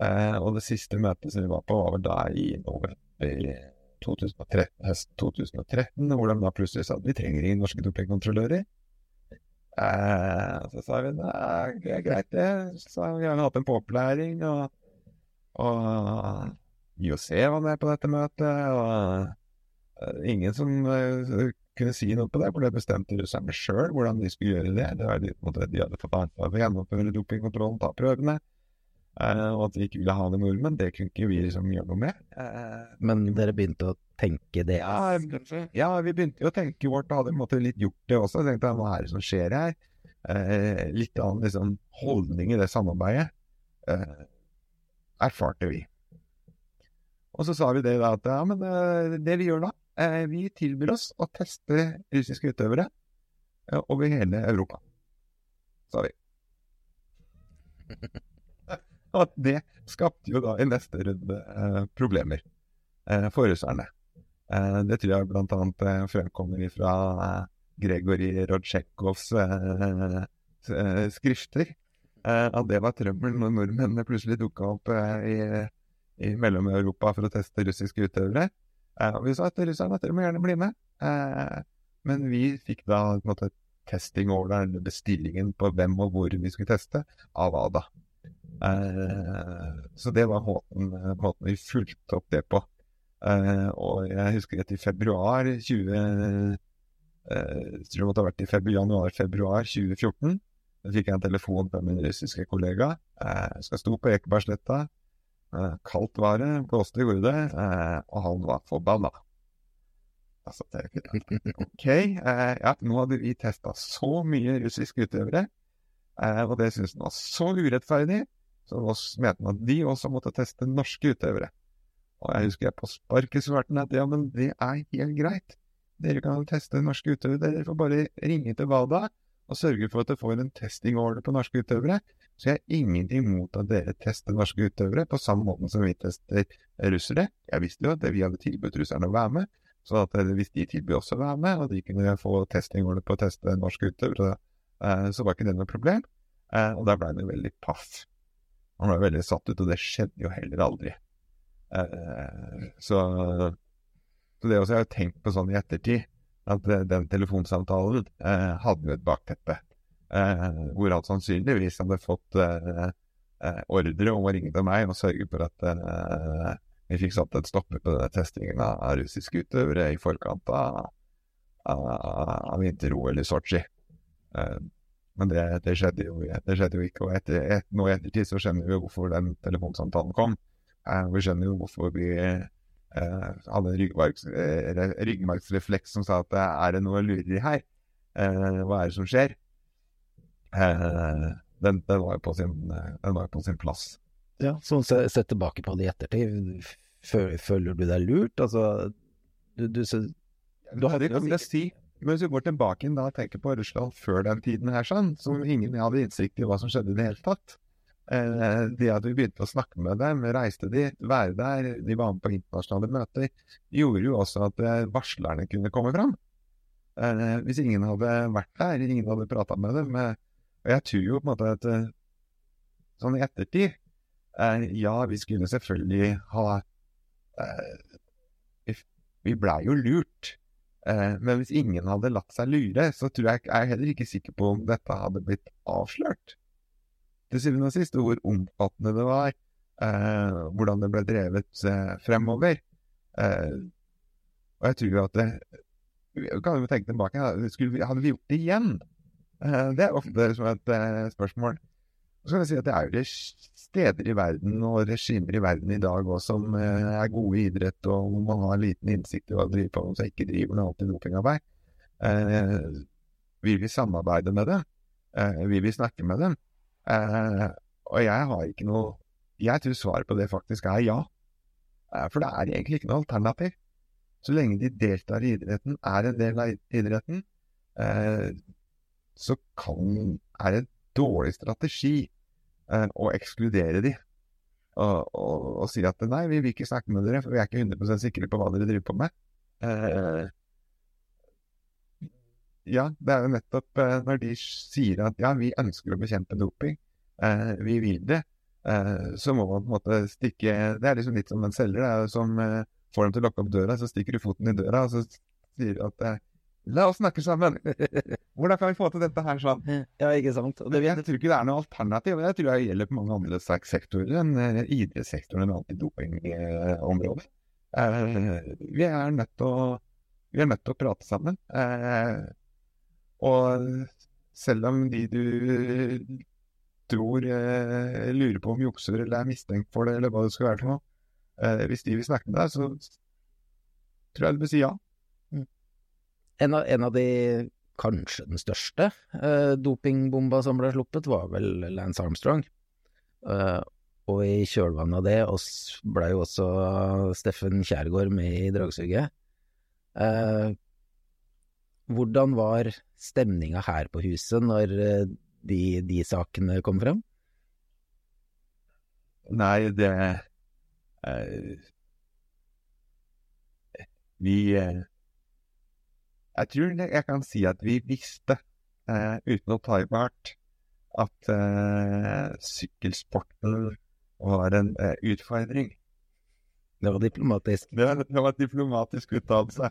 Eh, og det siste møtet som vi var på, var vel da i november 2013, høsten 2013, hvor de da plutselig sa at vi trenger ingen norske dopingkontrollører. Eh, så sa vi nei, det er greit, det. Så vi har hatt en påopplæring, og, og IOC var med på dette møtet. Og uh, ingen som uh, kunne si noe på det, for det bestemte russerne sjøl hvordan de skulle gjøre det. Det var de, måte, de hadde fått ansvar for å gjennomføre dopingkontrollen, ta prøvene. Og at vi ikke ville ha det nordmenn, det kunne ikke vi liksom gjøre noe med. Men dere begynte å tenke det? Ja, ja, vi begynte jo å tenke vårt, og hadde måtte litt gjort det også. Jeg tenkte hva er det som skjer her? Eh, litt annen liksom, holdning i det samarbeidet eh, erfarte vi. Og så sa vi det da at ja, men eh, det vi gjør da, eh, vi tilbyr oss å teste russiske utøvere eh, over hele Europa, sa vi. (laughs) Og det skapte jo da i neste runde eh, problemer for russerne. Eh, det tror jeg annet eh, fremkommer fra eh, Gregory Rodsjekovs skrifter. At det var trøbbel når nordmennene plutselig dukka opp i, i Mellom-Europa for å teste russiske utøvere. Og vi sa at russerne at dere må gjerne bli med. Men vi fikk da på en måte testing over eller bestillingen på hvem og hvor vi skulle teste, av ADA. Så det var måten, måten vi fulgte opp det på. Uh, og jeg husker at i februar 20 uh, Jeg tror det måtte ha vært i januar-februar 2014. Da fikk jeg en telefon fra min russiske kollega. Uh, jeg skal stå på Ekebergsletta. Kaldt var det, blåste i gode, og han var forbanna. Altså, OK. ja, nå hadde vi testa så mye russiske utøvere, og det syntes han var så urettferdig, så mente han at de også måtte teste norske utøvere. Og jeg husker jeg på sparket at ja, men det er helt greit. Dere kan teste norske utøvere. Dere får bare ringe til WADA og sørge for at dere får en testing-order på norske utøvere. Så jeg har ingenting mot at dere tester norske utøvere på samme måte som vi tester russere. Jeg visste jo at vi hadde tilbudt russerne å være med, så eh, hvis de tilbød oss å være med, og de kunne få testing-order på å teste norske utøvere, eh, så var ikke det noe problem. Eh, og der ble han veldig paff. Han ble veldig satt ut, og det skjedde jo heller aldri. Eh, så, så, det også, jeg har tenkt på sånn i ettertid, at den telefonsamtalen eh, hadde jo et bakteppe. Eh, hvor han sannsynligvis hadde fått ordre om å ringe til meg og sørge for at vi fikk satt et stopper på denne testingen av russiske utøvere i forkant av, av, av vinter-OL i Sotsji. Eh, men det, det, skjedde jo, det, skjedde jo, ikke. Og etter, et, nå i ettertid så skjønner vi hvorfor den telefonsamtalen kom. Eh, vi skjønner jo hvorfor vi eh, hadde en eh, ryggmargsrefleks som sa at er det noe lureri her? Hva er det som skjer? Den, den, var jo på på sin plass. Ja, sånn sett tilbake på det i ettertid, føler du deg lurt? Altså, du, du, så, du hadde det kan jeg si. Men hvis vi går tilbake da og tenker på Russland før den tiden her, sånn, som ingen hadde innsikt i hva som skjedde i det hele tatt. Eh, det at vi begynte å snakke med dem, reiste dit, være der, de var med på internasjonale møter, gjorde jo også at eh, varslerne kunne komme fram. Eh, hvis ingen hadde vært der, ingen hadde prata med dem. Og jeg tror jo på en måte at sånn i ettertid ja, vi skulle selvfølgelig ha Vi blei jo lurt. Men hvis ingen hadde latt seg lure, så tror jeg, jeg er heller ikke sikker på om dette hadde blitt avslørt. Til syvende og sist hvor omfattende det var, hvordan det ble drevet fremover. og jeg tror at det, kan jo tenke tilbake, vi, hadde vi gjort det igjen? det er ofte som et spørsmål. Så kan jeg si at det er jo steder i verden og regimer i verden i dag også som eh, er gode i idrett, og hvor man har liten innsikt i hva man driver på, så ikke driver noe dopingarbeid. Eh, vil vi samarbeide med dem? Eh, vil vi snakke med dem? Eh, og jeg har ikke noe Jeg tror svaret på det faktisk er ja. Eh, for det er egentlig ikke noe alternativ. Så lenge de deltar i idretten, er en del av idretten, eh, så kan, er det en dårlig strategi eh, å ekskludere de. Og, og, og, si at nei, vi vil ikke snakke med dere, for vi er ikke 100% sikre på hva dere driver på med. Eh, ja, det er jo nettopp eh, når de sier at ja, vi ønsker å bekjempe doping, eh, vi vil det, eh, så må man på en måte stikke Det er liksom litt som en selger det er som eh, får dem til å lukke opp døra, så stikker du foten i døra, og så sier du at La oss snakke sammen! (laughs) Hvordan kan vi få til dette her sånn? Ja, ikke sant. Det, jeg tror ikke det er noe alternativ. Jeg tror jeg gjelder på mange andre sektorer enn uh, idrettssektoren alltid antidopingområdet. Vi er nødt til å vi er nødt til å prate sammen. Uh, og selv om de du tror eh, lurer på om jukser eller er mistenkt for det, eller hva det skal være for noe, hvis de vil snakke med deg, så tror jeg du bør si ja. En av, en av de kanskje den største eh, dopingbomba som ble sluppet, var vel Lance Armstrong. Uh, og i kjølvannet av det ble jo også Steffen Kjærgaard med i dragsuget. Uh, hvordan var stemninga her på huset når de, de sakene kom fram? Nei, det Vi jeg tror jeg kan si at vi visste, uh, uten å ta i bart, at eh, sykkelsporten var en eh, utfordring. Det var diplomatisk. Det var, det var diplomatisk uttalelse.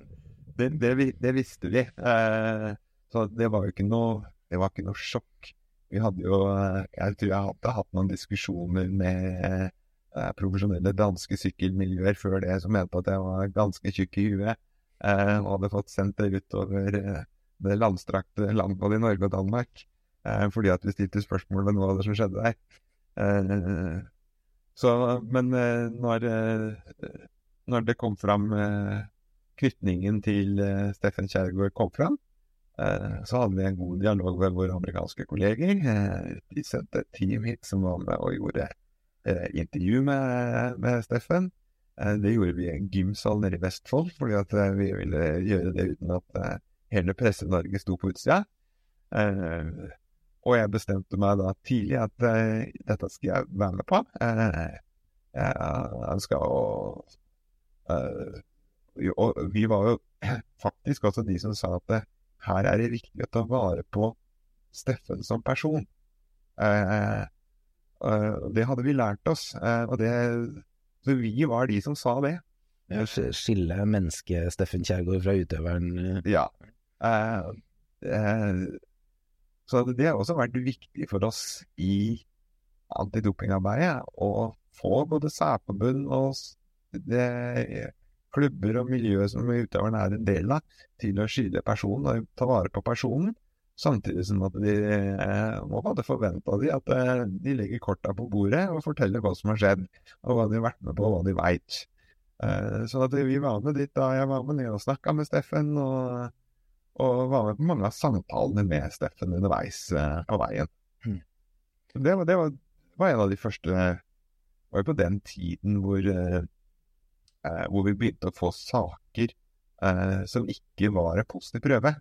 Det, det, det, visste vi. Eh, så det var jo ikke noe, det var ikke noe sjokk. Vi hadde jo eh, Jeg tror jeg hadde hatt noen diskusjoner med eh, profesjonelle danske sykkelmiljøer før det, som mente at jeg var ganske tjukk i huet eh, og hadde fått sendt det utover det landstrakte landet både i Norge og Danmark. Fordi at vi stilte spørsmål ved noe av det som skjedde der. Så, men når, når, det kom fram knytningen til Steffen Kjærgaard kom fram, så hadde vi en god dialog med våre amerikanske kolleger. De sendte et team hit som var med og gjorde intervju med, med Steffen. Eh, det gjorde vi i en gymsal nede i Vestfold, fordi at eh, vi ville gjøre det uten at eh, hele Presse-Norge sto på utsida. Og jeg bestemte meg da tidlig at dette skal jeg være med på. Jeg skal å vi var jo (clears throat) faktisk også de som sa at her er det viktig å ta vare på Steffen som person. Det hadde vi lært oss, og det så vi var de som sa det. Skille mennesket Steffen Kjærgaard fra utøveren? Eh. Ja. Eh, eh, så det har også vært viktig for oss i antidopingarbeidet å få både særforbund og det, klubber og miljøet som utøveren er en del av, til å skille personen og ta vare på personen. Samtidig som at de eh, må hadde forventa de at eh, de legger korta på bordet og forteller hva som har skjedd, og hva de har vært med på, og hva de veit. Eh, så at vi var med dit da jeg var med ned og snakka med Steffen, og, og, var med på mange av samtalene med Steffen underveis eh, på veien. Mm. Det, var, det var, var, en av de første var jo på den tiden hvor, eh, eh, hvor vi begynte å få saker som ikke var en positiv prøve.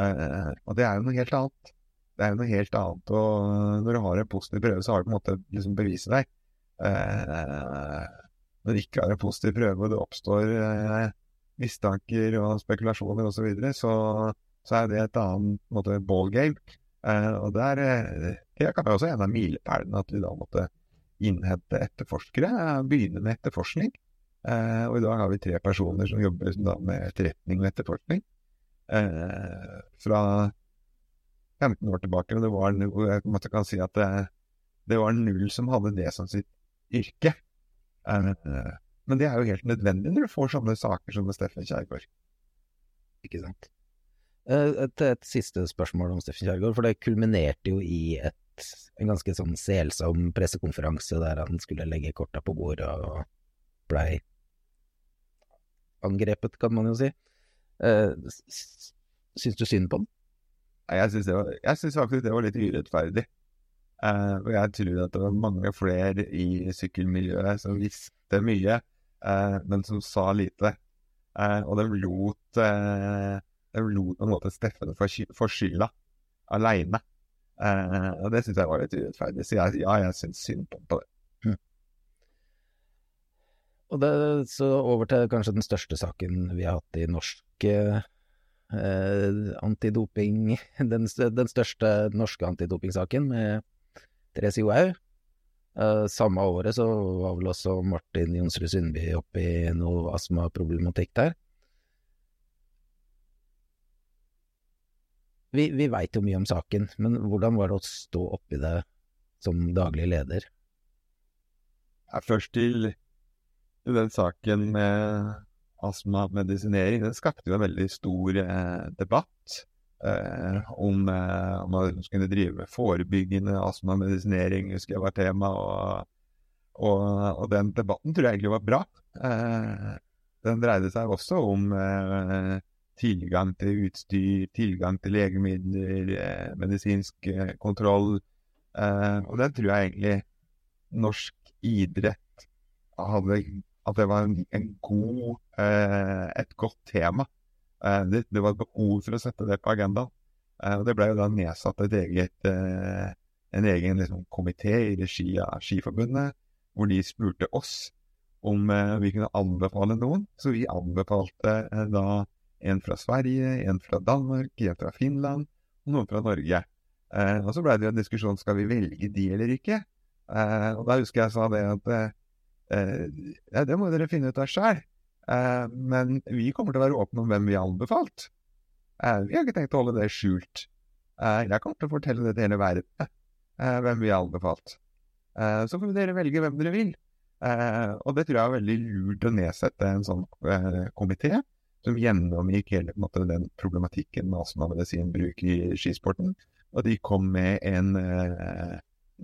Eh, og det er jo noe helt annet. Det er jo noe helt annet. Og når du har en positiv prøve, så har du på en måte liksom beviset deg. Uh, når du ikke har en positiv prøve, og det oppstår uh, mistanker og spekulasjoner osv., så, videre, så så er det et annet måte, ballgame. og der det kan være også en av milepælene at vi da måtte innhente etterforskere, begynne med etterforskning. Og i dag har vi tre personer som jobber da, med etterretning og etterforskning eh, fra 15 år tilbake. Og det var, jeg måtte kan si at det, det, var null som hadde det som sitt yrke. Eh, men det er jo helt nødvendig når du får sånne saker som med Steffen Kjærgaard. Ikke sant. Eh, et, et, siste spørsmål om Steffen Kjærgaard, for det kulminerte jo i et, en ganske sånn selsom pressekonferanse der han skulle legge korta på bordet og blei angrepet, kan man jo si. Uh, syns du synd på den? Jeg syns faktisk det var litt urettferdig. Uh, og jeg tror at det var mange flere i sykkelmiljøet som visste mye, uh, men som sa lite. Uh, og de lot, de lot på en måte Steffen få skylda aleine. og det syns jeg var litt urettferdig. Så jeg, ja, jeg syns synd på, på det. Mm. Og det, Så over til kanskje den største saken vi har hatt i norsk eh, antidoping (laughs) den, den, største norske antidopingsaken med Therese Johaug. Eh, samme året så var vel også Martin Jonsrud Sundby oppe i noe astmaproblematikk der. Vi, vi veit jo mye om saken, men hvordan var det å stå oppi det som daglig leder? Ja, først til den saken med astmamedisinering, den skapte jo en veldig stor eh, debatt eh, om, eh, om man skulle drive med forebyggende astmamedisinering, husker jeg var tema. Og, og, og, den debatten tror jeg egentlig var bra. Eh, den dreide seg også om eh, tilgang til utstyr, tilgang til legemidler, eh, medisinsk kontroll. og den tror jeg egentlig norsk idrett hadde at det var en, en god, eh, et godt tema. Eh, det, det, var behov for å sette det på agendaen. Eh, Det ble jo da nedsatt et eget, eh, en egen liksom, komité i regi av Skiforbundet, hvor de spurte oss om eh, vi kunne anbefale noen. Så vi anbefalte eh, da en fra Sverige, en fra Danmark, en fra Finland og noen fra Norge. og så ble det jo en diskusjon skal vi velge de eller ikke. og da husker jeg sa det at ja, det må dere finne ut av sjøl. Eh, men vi kommer til å være åpne om hvem vi har anbefalt. Eh, vi har ikke tenkt å holde det skjult. jeg kommer til å fortelle det til hele verden, hvem vi har anbefalt. så får dere velge hvem dere vil. og det tror jeg er veldig lurt å nedsette en sånn komité som gjennomgikk hele måte, den problematikken med astmamedisinbruk i skisporten. Og de kom med en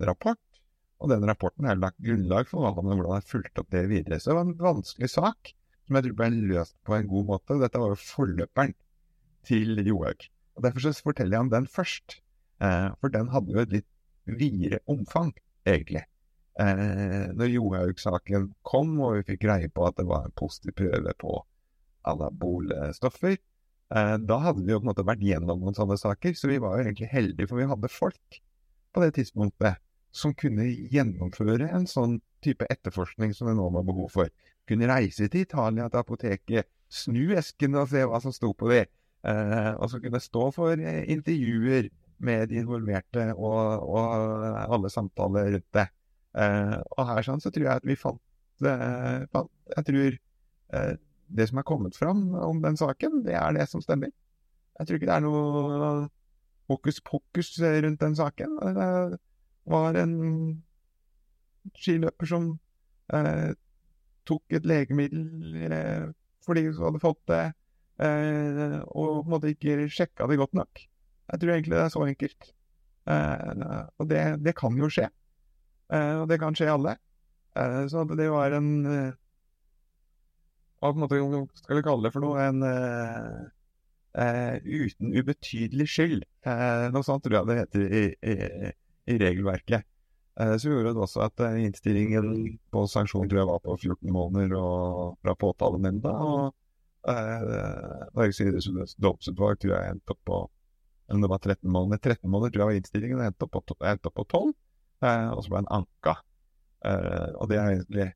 rapport og den rapporten har lagt grunnlag for hvordan jeg har fulgt opp det videre. Så det var en vanskelig sak som jeg tror ble løst på en god måte. Dette var jo forløperen til Johaug. Og Derfor så forteller jeg om den først. Eh, for den hadde jo et litt videre omfang, egentlig. Eh, når Johaug-saken kom, og vi fikk greie på at det var en positiv prøve på anabole stoffer, eh, da hadde vi jo på en måte vært gjennom noen sånne saker. Så vi var jo egentlig heldige, for vi hadde folk på det tidspunktet som kunne gjennomføre en sånn type etterforskning som det nå var behov for. Kunne reise til Italia, til apoteket, snu eskene og se hva som sto på det. Eh, og så kunne stå for eh, intervjuer med de involverte og, og alle samtaler rundt det. Eh, og her sånn så tror jeg at vi fant, eh, fant Jeg tror eh, det som er kommet fram om den saken, det er det som stemmer. Jeg tror ikke det er noe hokus pokus rundt den saken. Var en skiløper som eh, tok et legemiddel eh, fordi hun hadde fått det, eh, og på en måte ikke sjekka det godt nok. Jeg tror egentlig det er så enkelt. Eh, og det, det, kan jo skje. Eh, og det kan skje alle. Eh, så det var en Hva på en måte skal vi kalle det for noe? En uten ubetydelig skyld. noe sånt tror jeg det heter i, i, i regelverket. Så gjorde det også at innstillingen på sanksjon tror jeg var på 14 måneder og fra påtalenemnda. Og eh, Norges idrettsforbunds domsutvalg tror jeg endte opp på eller det var 13 måneder. 13 måneder tror jeg var innstillingen, og endte opp endte opp på 12. Eh, og så ble den anka. Eh, og det er egentlig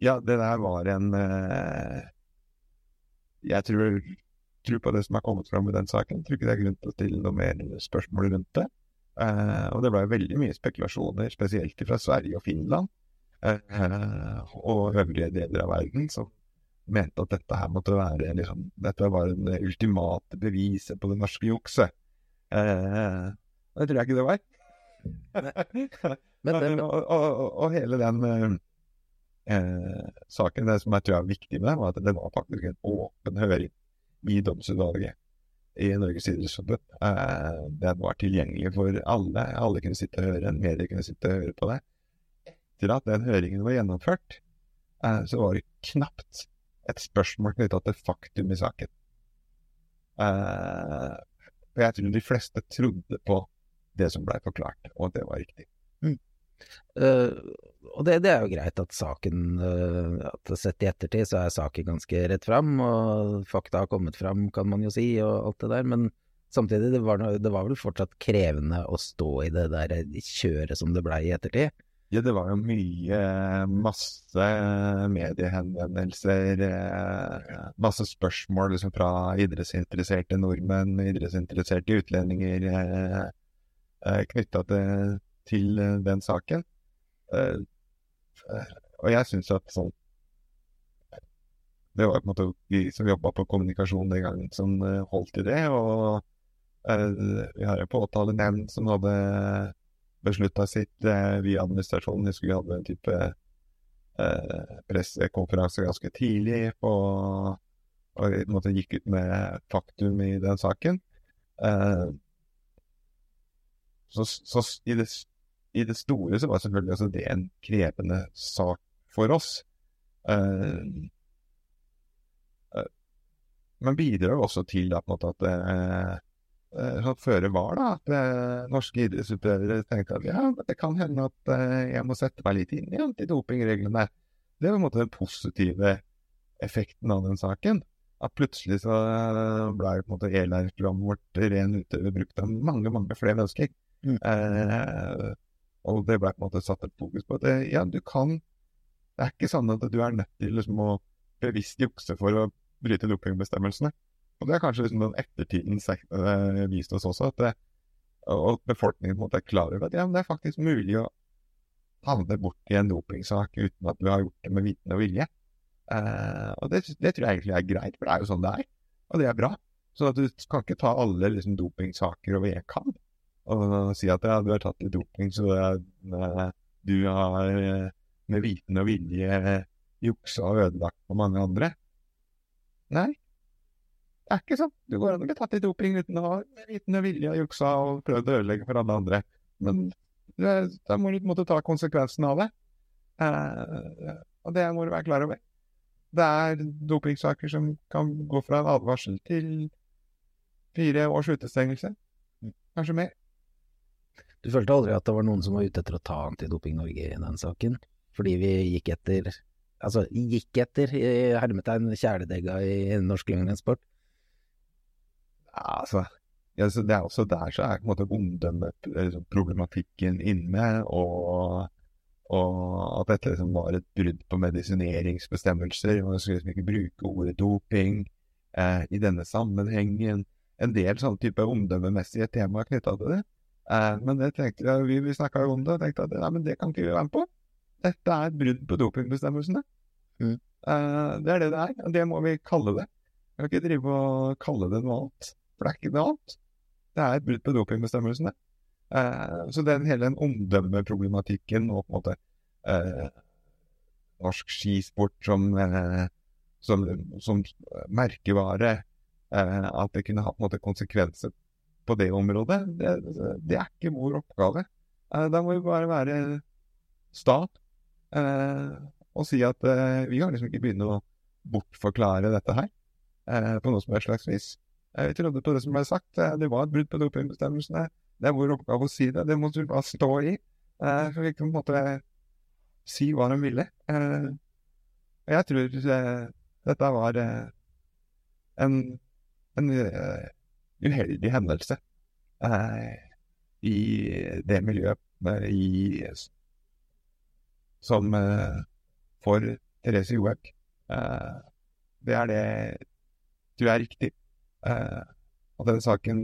Ja, det der var en eh, Jeg tror, tror, på det som er kommet fram i den saken. Jeg tror ikke det er grunn til å stille noe mer spørsmål rundt det. Eh, og det ble veldig mye spekulasjoner, spesielt fra Sverige og Finland. Eh, og øvrige deler av verden, som mente at dette her måtte være liksom, Dette var det ultimate beviset på det norske jukset. Eh, det tror jeg ikke det var. men, (laughs) men, og, og, og, hele den eh, eh, saken, det som jeg tror er viktig med det, var at det var faktisk en åpen høring i domsutvalget i Norges idrettsforbund. Eh, den var tilgjengelig for alle. Alle kunne sitte og høre, medier kunne sitte og høre på det. Etter at den høringen var gjennomført, eh, så var det knapt et spørsmål knytta til faktum i saken. Uh, og jeg tror de fleste trodde på det som blei forklart, og det var riktig. Mm. Uh, og det, det, er jo greit at saken uh, at Sett i ettertid så er saken ganske rett fram, og fakta har kommet fram, kan man jo si, og alt det der. Men samtidig, det var, det var vel fortsatt krevende å stå i det der kjøret som det blei i ettertid. Ja, det var jo mye Masse mediehenvendelser, eh, masse spørsmål liksom, fra idrettsinteresserte nordmenn, idrettsinteresserte utlendinger eh, eh knytta til, til, den saken. Eh, og jeg syns at sånn Det var på en måte vi som jobba på kommunikasjon den gangen, som holdt i det. Og vi har en påtalenemnd som hadde beslutta sitt eh, via administrasjonen. Vi skulle ha en type eh, pressekonferanse ganske tidlig på, og på en måte gikk ut med faktum i den saken. Eh, så, så i, det, i, det, store så var selvfølgelig også det en krevende sak for oss. Eh, eh men bidrar også til at eh, Eh, sånn føre var, da, at norske idrettsutøvere tenkte at ja, det kan hende at jeg må sette meg litt inn i antidopingreglene. Det var på en måte den positive effekten av den saken. At plutselig så ble på en måte e-lærerprogrammet vårt ren utøver brukt av mange, mange flere mennesker. Mm. Eh, og det ble på en måte satt et fokus på at ja, du kan Det er ikke sånn at du er nødt til liksom, å bevisst jukse for å bryte dopingbestemmelsene. Og det er kanskje liksom den ettertiden uh, vist oss også, at det, og befolkningen på en måte er klar over at ja, det er faktisk mulig å havne bort i en dopingsak uten at du har gjort det med viten og vilje. Uh, og det, det, tror jeg egentlig er greit, for det er jo sånn det er. Og det er bra. Så du kan ikke ta alle liksom, dopingsaker over én kam og si at ja, du har tatt litt doping, så ja, du har med viten og vilje juksa og ødelagt for mange andre. Nei, det er ikke sånn. Du går an å bli tatt i doping uten å ha viten og vilje og juksa og prøvd å ødelegge for alle andre. Men da må du på en måte ta konsekvensen av det. Eh, og det må du være klar over. Det er dopingsaker som kan gå fra en advarsel til fire års utestengelse. Kanskje mer. Du følte aldri at det var noen som var ute etter å ta Antidoping Norge i den saken? Fordi vi gikk etter Altså gikk etter i hermetegn kjæledegga i norsk langrennssport? Ja, altså, ja, det er også der så er på en måte omdømmeproblematikken inne, og, og, at dette liksom var et brudd på medisineringsbestemmelser. Man skulle liksom ikke bruke ordet doping eh, i denne sammenhengen. En del sånne type omdømmemessige temaer knytta til det. Eh, men det tenkte jeg, vi, vi snakka jo om det og tenkte at nei, men det kan ikke vi være med på. Dette er et brudd på dopingbestemmelsene. Mm. Eh, det er det det er, og det må vi kalle det. Vi kan ikke drive og kalle det noe annet. For det er ikke noe annet. Det er et brudd på dopingbestemmelsene. Eh, så den hele den omdømmeproblematikken og på en måte eh, norsk skisport som, eh, som, som merkevare. Eh, at det kunne ha måte konsekvenser på det området, det, det er ikke vår oppgave. Eh, da må vi bare være stat eh, og si at eh, vi kan liksom ikke begynne å bortforklare dette her på noe som helst slags vis. Vi trodde på det som ble sagt. Det var et brudd på dopingbestemmelsene. Det er vår oppgave å si det. Det må vi bare stå i. For vi kan på en måte si hva de ville. Jeg tror dette var en, en uheldig hendelse i det miljøet i, som for Therese Johaug. det er det du er riktig. og den saken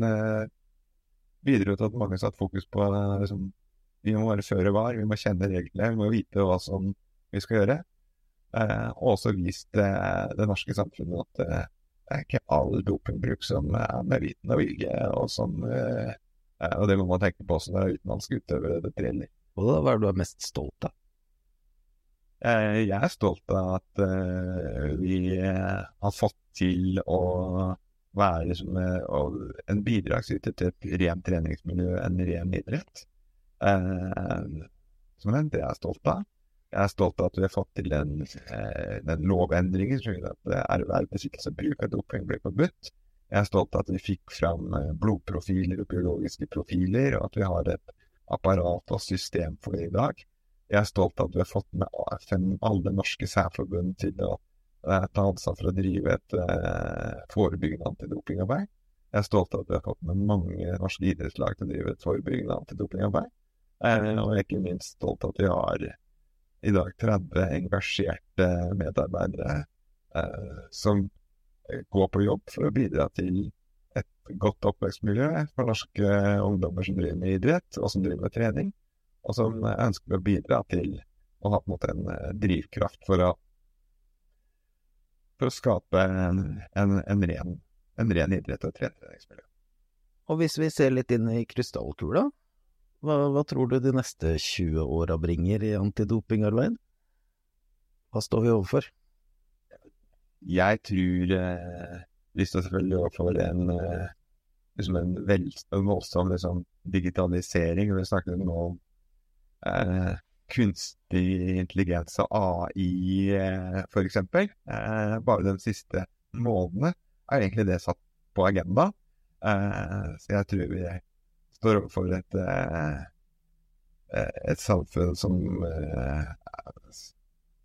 bidro til at mange satte fokus på liksom, vi må være føre var, vi må kjenne reglene, vi må vite hva som vi skal gjøre. Eh, og også vist eh, det norske samfunnet at eh, det er ikke all dopingbruk som er med viten og vilje, og, som, eh, eh, og det må man tenke på også når det er utenlandske utøvere det trener. Hva er det du er mest stolt av? Eh, jeg er stolt av at vi har fått til å være som en bidragsyter til et rent treningsmiljø, en ren idrett. Eh, som nevnt, det er jeg stolt av. Jeg er stolt av at vi har fått til den, eh, den lovendringen som gjør at erverv, besittelse og bruk av doping blir forbudt. Jeg er stolt av at vi fikk fram eh, blodprofiler og biologiske profiler, og at vi har et apparat og system for det i dag. Jeg er stolt av at vi har fått med AFN, alle norske særforbund, til å eh, ta ansvar for å drive et eh, forebyggende antidopingarbeid. Jeg er stolt av at vi har fått med mange norske idrettslag til å drive et forebyggende antidopingarbeid. Eh, og jeg er ikke minst stolt av at vi har i dag 30 engasjerte medarbeidere eh, som går på jobb for å bidra til et godt oppvekstmiljø for norske ungdommer som driver med idrett, og som driver med trening, og som ønsker å bidra til å ha på en måte en eh, drivkraft for å, for å skape en, en, en, ren, en ren idrett og treningsmiljø. Og hvis vi ser litt inn i krystallkula, hva, hva, tror du de neste 20 åra bringer i antidopingarbeid? Hva står vi overfor? Jeg tror eh, vi står selvfølgelig overfor en, eh, liksom en, voldsom liksom, digitalisering. Vi snakker nå om eh, kunstig intelligens og AI, eh, f.eks. Eh, bare de siste månedene er egentlig det satt på agenda. Eh, så jeg tror vi står overfor et, eh, et samfunn som eh,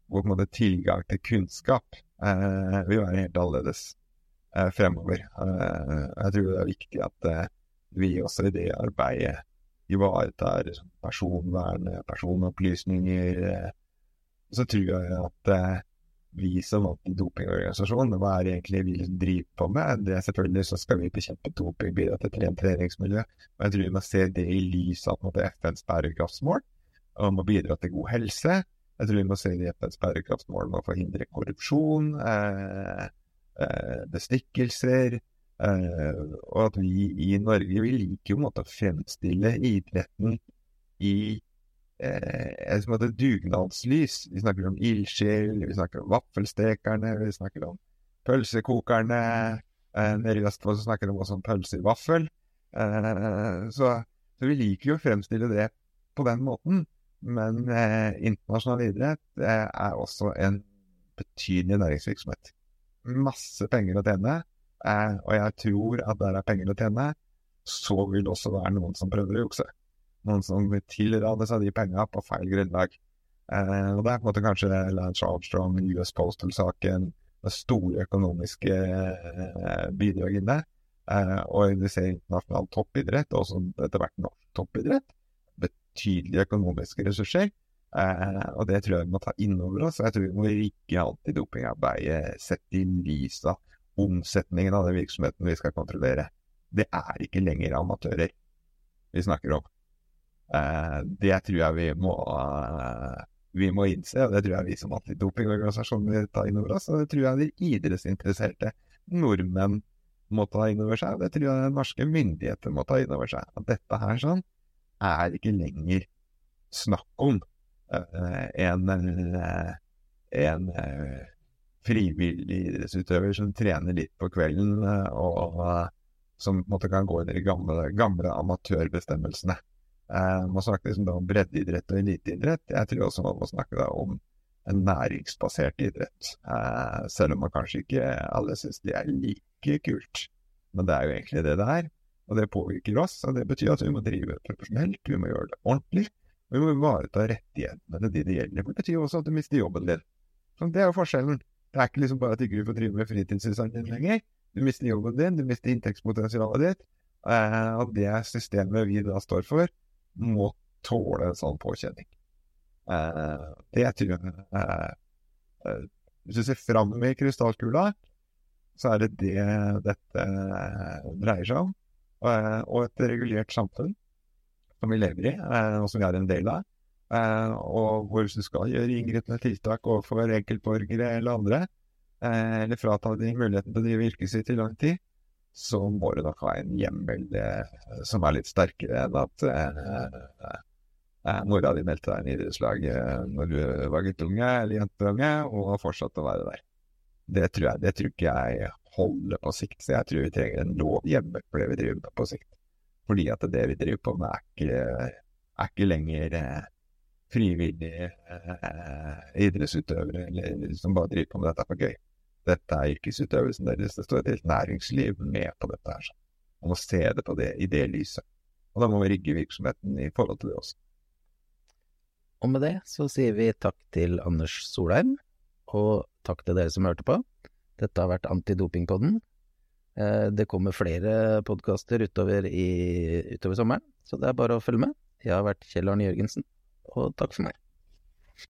hvor på en måte tilgang til kunnskap eh, vil være helt annerledes fremover. jeg tror det er viktig at vi også i det arbeidet ivaretar personvern, personopplysninger. Så tror jeg at vi som antidopingorganisasjon, hva er det egentlig vi driver på med? Det er Selvfølgelig så skal vi bekjempe doping, bidra til et rent treningsmiljø, men jeg tror vi må se det i lys av måte, FNs bærekraftsmål, om å bidra til god helse. Jeg tror vi må se det i FNs bærekraftsmål om å forhindre korrupsjon, eh, eh, bestikkelser, eh, og at vi i Norge vi liker jo å fremstille idretten i eh, som heter dugnadslys. Vi snakker om ildsjel, vi snakker om vaffelstekerne, vi snakker om pølsekokerne. Eh, nede i Vestfold snakker de også om pølse i vaffel. Eh, så, så, vi liker jo å fremstille det på den måten. Men eh, internasjonal idrett eh, er også en betydelig næringsvirksomhet. Masse penger å tjene. Eh, og jeg tror at der er penger å tjene, så vil det også være noen som prøver å jukse noen som tilraner seg de penga på feil grunnlag. Eh, og Det er på en måte kanskje Lance Armstrong, US Postal-saken, det store økonomiske eh, bidraget inne. Eh, og vi ser internasjonal toppidrett, og også etter hvert norsk toppidrett. Betydelige økonomiske ressurser. Eh, og det tror jeg vi må ta inn over oss. Jeg tror vi må rigge antidopingarbeidet sett i lys av omsetningen av den virksomheten vi skal kontrollere. Det er ikke lenger amatører vi snakker om. Eh, det tror jeg vi må, eh, vi må innse, og det tror jeg vi som antidopingorganisasjon vil ta inn over oss. Og det tror jeg de idrettsinteresserte nordmenn må ta inn over seg. og Det tror jeg norske myndigheter må ta inn over seg. At dette her sånn er ikke lenger snakk om uh, en, en eh, frivillig idrettsutøver som trener litt på kvelden, eh, og, og som på en måte kan gå under de gamle, gamle amatørbestemmelsene. Eh, man snakker liksom om breddeidrett og eliteidrett. Jeg tror også man må snakke om en næringsbasert idrett. Eh, selv om man kanskje ikke alle syns det er like kult. Men det er jo egentlig det det er. Og det påvirker oss. Og det betyr at vi må drive profesjonelt, vi må gjøre det ordentlig. Og vi må ivareta rettighetene til de det gjelder. Det betyr også at du mister jobben din. Så det er jo forskjellen. Det er ikke liksom bare at du ikke får drive med fritidssysselene din lenger. Du mister jobben din, du mister inntektspotensialet ditt. Eh, og det systemet vi da står for, må tåle en sånn påkjenning. Eh, det tror jeg eh, Hvis du ser fram i krystallkula, så er det det dette dreier seg om. Og et regulert samfunn som vi lever i, og som vi er en del av. Og hvor du skal gjøre inngripende tiltak overfor enkeltborgere eller andre, eller frata de muligheten til å drive yrket sitt i lang tid, så må du nok ha en hjemmel som er litt sterkere enn at mora di meldte deg inn i idrettslaget når du var guttunge eller jentunge, og har fortsatt å være der. Det tror jeg, det tror ikke jeg holder på sikt, så jeg tror vi trenger en lov hjemmel for det vi driver med på sikt. Fordi at det vi driver på med, er ikke, er ikke lenger eh, frivillige eh, idrettsutøvere eller som bare driver på med dette for gøy. Dette er yrkesutøvelsen deres. Det står et helt næringsliv med på dette. her. Man må se det på det i det lyset. Og da må vi rigge virksomheten i forhold til det også. Og med det så sier vi takk til Anders Solheim, og takk til dere som hørte på. Dette har vært Antidopingpodden. Eh, det kommer flere podkaster utover, utover sommeren, så det er bare å følge med. Jeg har vært Kjell Arne Jørgensen, og takk for meg.